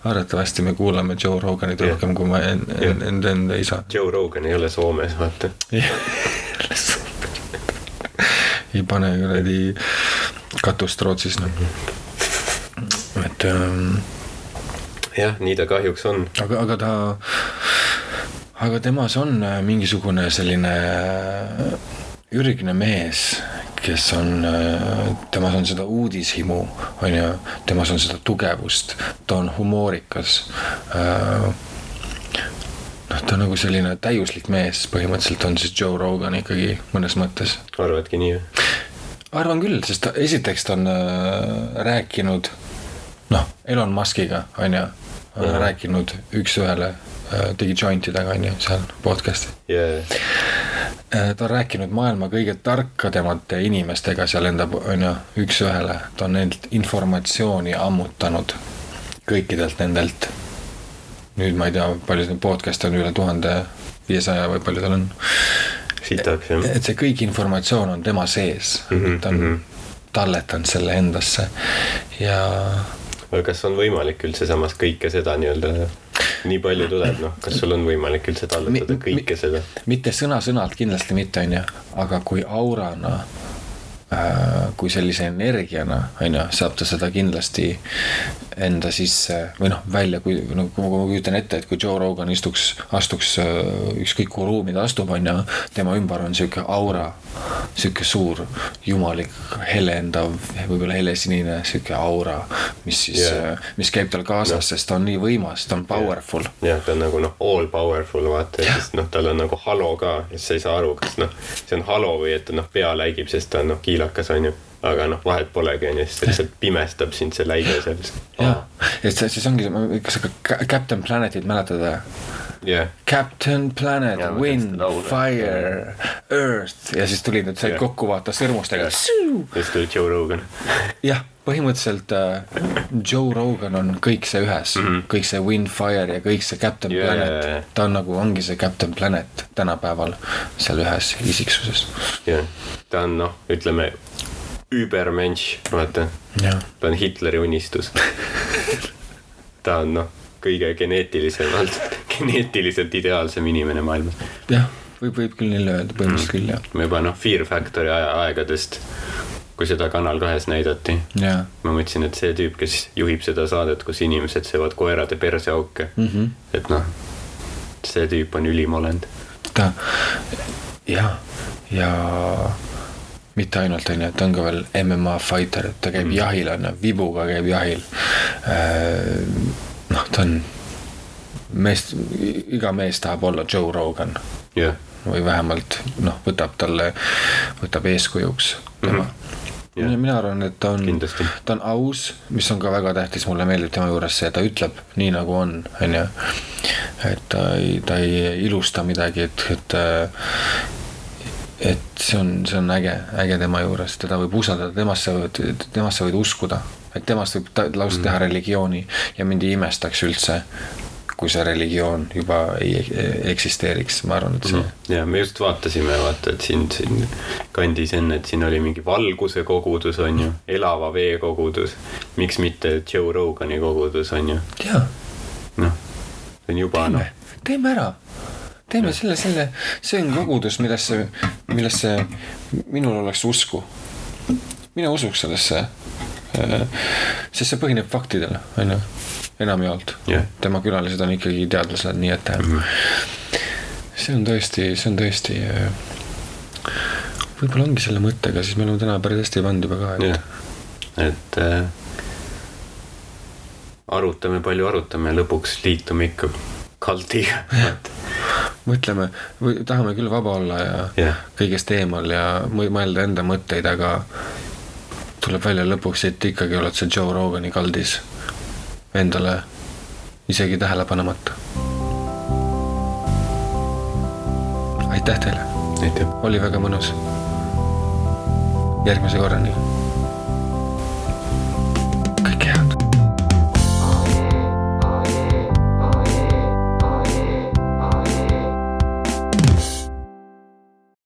arvatavasti me kuulame Joe Roganit Jah. rohkem kui ma en- Jah. en- enda enda isa. Joe Rogan ei ole Soomes, vaata. ei pane kuradi katust Rootsis noh. et ähm, jah, nii ta kahjuks on. aga, aga ta, aga temas on äh, mingisugune selline äh, ürgne mees, kes on, temas on seda uudishimu, on ju, temas on seda tugevust, ta on humoorikas äh, noh, ta on nagu selline täiuslik mees, põhimõtteliselt on siis Joe Rogan ikkagi mõnes mõttes arvadki nii või? Arvan küll, sest ta esiteks ta on äh, rääkinud noh, Elon Muskiga on ju Mhm. -hmm. rääkinud üks-ühele äh, tegi jointidega on ju seal podcast'i jaa, äh,. ta on rääkinud maailma kõige tarkademate inimestega seal enda, on ju, üks-ühele, ta on neilt informatsiooni ammutanud kõikidelt nendelt. nüüd ma ei tea, palju neid podcast'e on üle tuhande viiesaja või palju tal on sitaks jah. et see kõik informatsioon on tema sees mm, -hmm, ta on mm. -hmm. talletanud selle endasse ja aga kas on võimalik üldse samas kõike seda nii-öelda, nii palju tuleb, noh, kas sul on võimalik üldse talletada Mi- mi- kõike seda? mitte sõna-sõnalt kindlasti mitte, on ju, aga kui aurana kui sellise energiana, on ju, saab ta seda kindlasti enda sisse või noh, välja, kui no kui ma kujutan ette, et kui Joe Rogan istuks, astuks äh, ükskõik kuhu ruumi ta astub, on ju, tema ümber on sihuke aura, sihuke suur jumalik helendav, võib-olla helesinine sihuke aura, mis siis yeah., mis käib tal kaasas no., sest ta on nii võimas, ta on powerful jah, ta on nagu noh, all powerful vaata ja siis noh, tal on nagu halo ka ja siis sa ei saa aru, kas noh, see on halo või et ta noh, pea läigib, sest ta on noh, kiilakas on ju. aga noh, vahet polegi on ju, sest lihtsalt pimestab sind see läige seal. jah, et see siis ongi, kas sa ka Captain Planetit mäletad või? jah, Captain Planet tean Wind Fire, Earth ja siis tulid need, said Jah. kokku vaata sõrmustega. ja siis tuli Joe Rogan. jah, põhimõtteliselt äh, Joe Rogan on kõik see ühes mm, -hmm. kõik see Wind, Fire ja kõik see Captain. Yeah. yeah. Planet, ta on nagu, ongi see Captain Planet tänapäeval seal ühes isiksuses. jah, ta on noh, ütleme übermensch, vaata, ta on Hitleri unistus. ta on noh, kõige geneetilisemalt, geneetiliselt ideaalsem inimene maailmas. jah, võib, võib küll nii öelda, põhimõtteliselt küll jah, ma juba noh, Fear Factory aja, aegadest, kui seda Kanal kahes näidati, ma mõtlesin, et see tüüp, kes juhib seda saadet, kus inimesed söövad koerade perseauke mm. -hmm. et noh, see tüüp on ülim olend. ta jah, ja mitte ainult onju, ta on ka veel MMA fighter, ta käib mm. jahil onju, vibuga käib jahil. noh, ta on mees, iga mees tahab olla Joe Rogan jah, või vähemalt noh, võtab talle, võtab eeskujuks tema mm. -hmm. mina arvan, et ta on ta on aus, mis on ka väga tähtis, mulle meeldib tema juures see, ta ütleb nii nagu on, onju. et ta ei, ta ei ilusta midagi, et, et et see on, see on äge, äge tema juures, teda võib usaldada, temasse võid, temasse võid uskuda, et temast võib ta, lausa teha religiooni ja mind ei imestaks üldse, kui see religioon juba ei eksisteeriks, ma arvan, et see mm. ja me just vaatasime, vaata, et siin, siin kandis enne, et siin oli mingi valguse kogudus, on ju, elava vee kogudus. miks mitte Joe Rogani kogudus, on ju, -hmm. jaa, noh, see on juba noh teeme ära. teeme selle, selle, see on kogudus, millesse, millesse minul oleks usku. mina usuks sellesse. Sest see põhineb faktidel, on ju, enamjaolt Jah. tema külalised on ikkagi teadlased, nii et mm -hmm. see on tõesti, see on tõesti äh, võib-olla ongi selle mõttega, siis me oleme täna päris hästi pannud juba ka, et jah, et äh, arutame, palju arutame lõpuks liitume ikka kaldiga. mõtleme või tahame küll vaba olla ja jah, kõigest eemal ja mõ- mõelda enda mõtteid, aga tuleb välja lõpuks, et ikkagi oled sa Joe Rogani kaldis endale isegi tähele panemata. aitäh teile, oli väga mõnus. järgmise korrani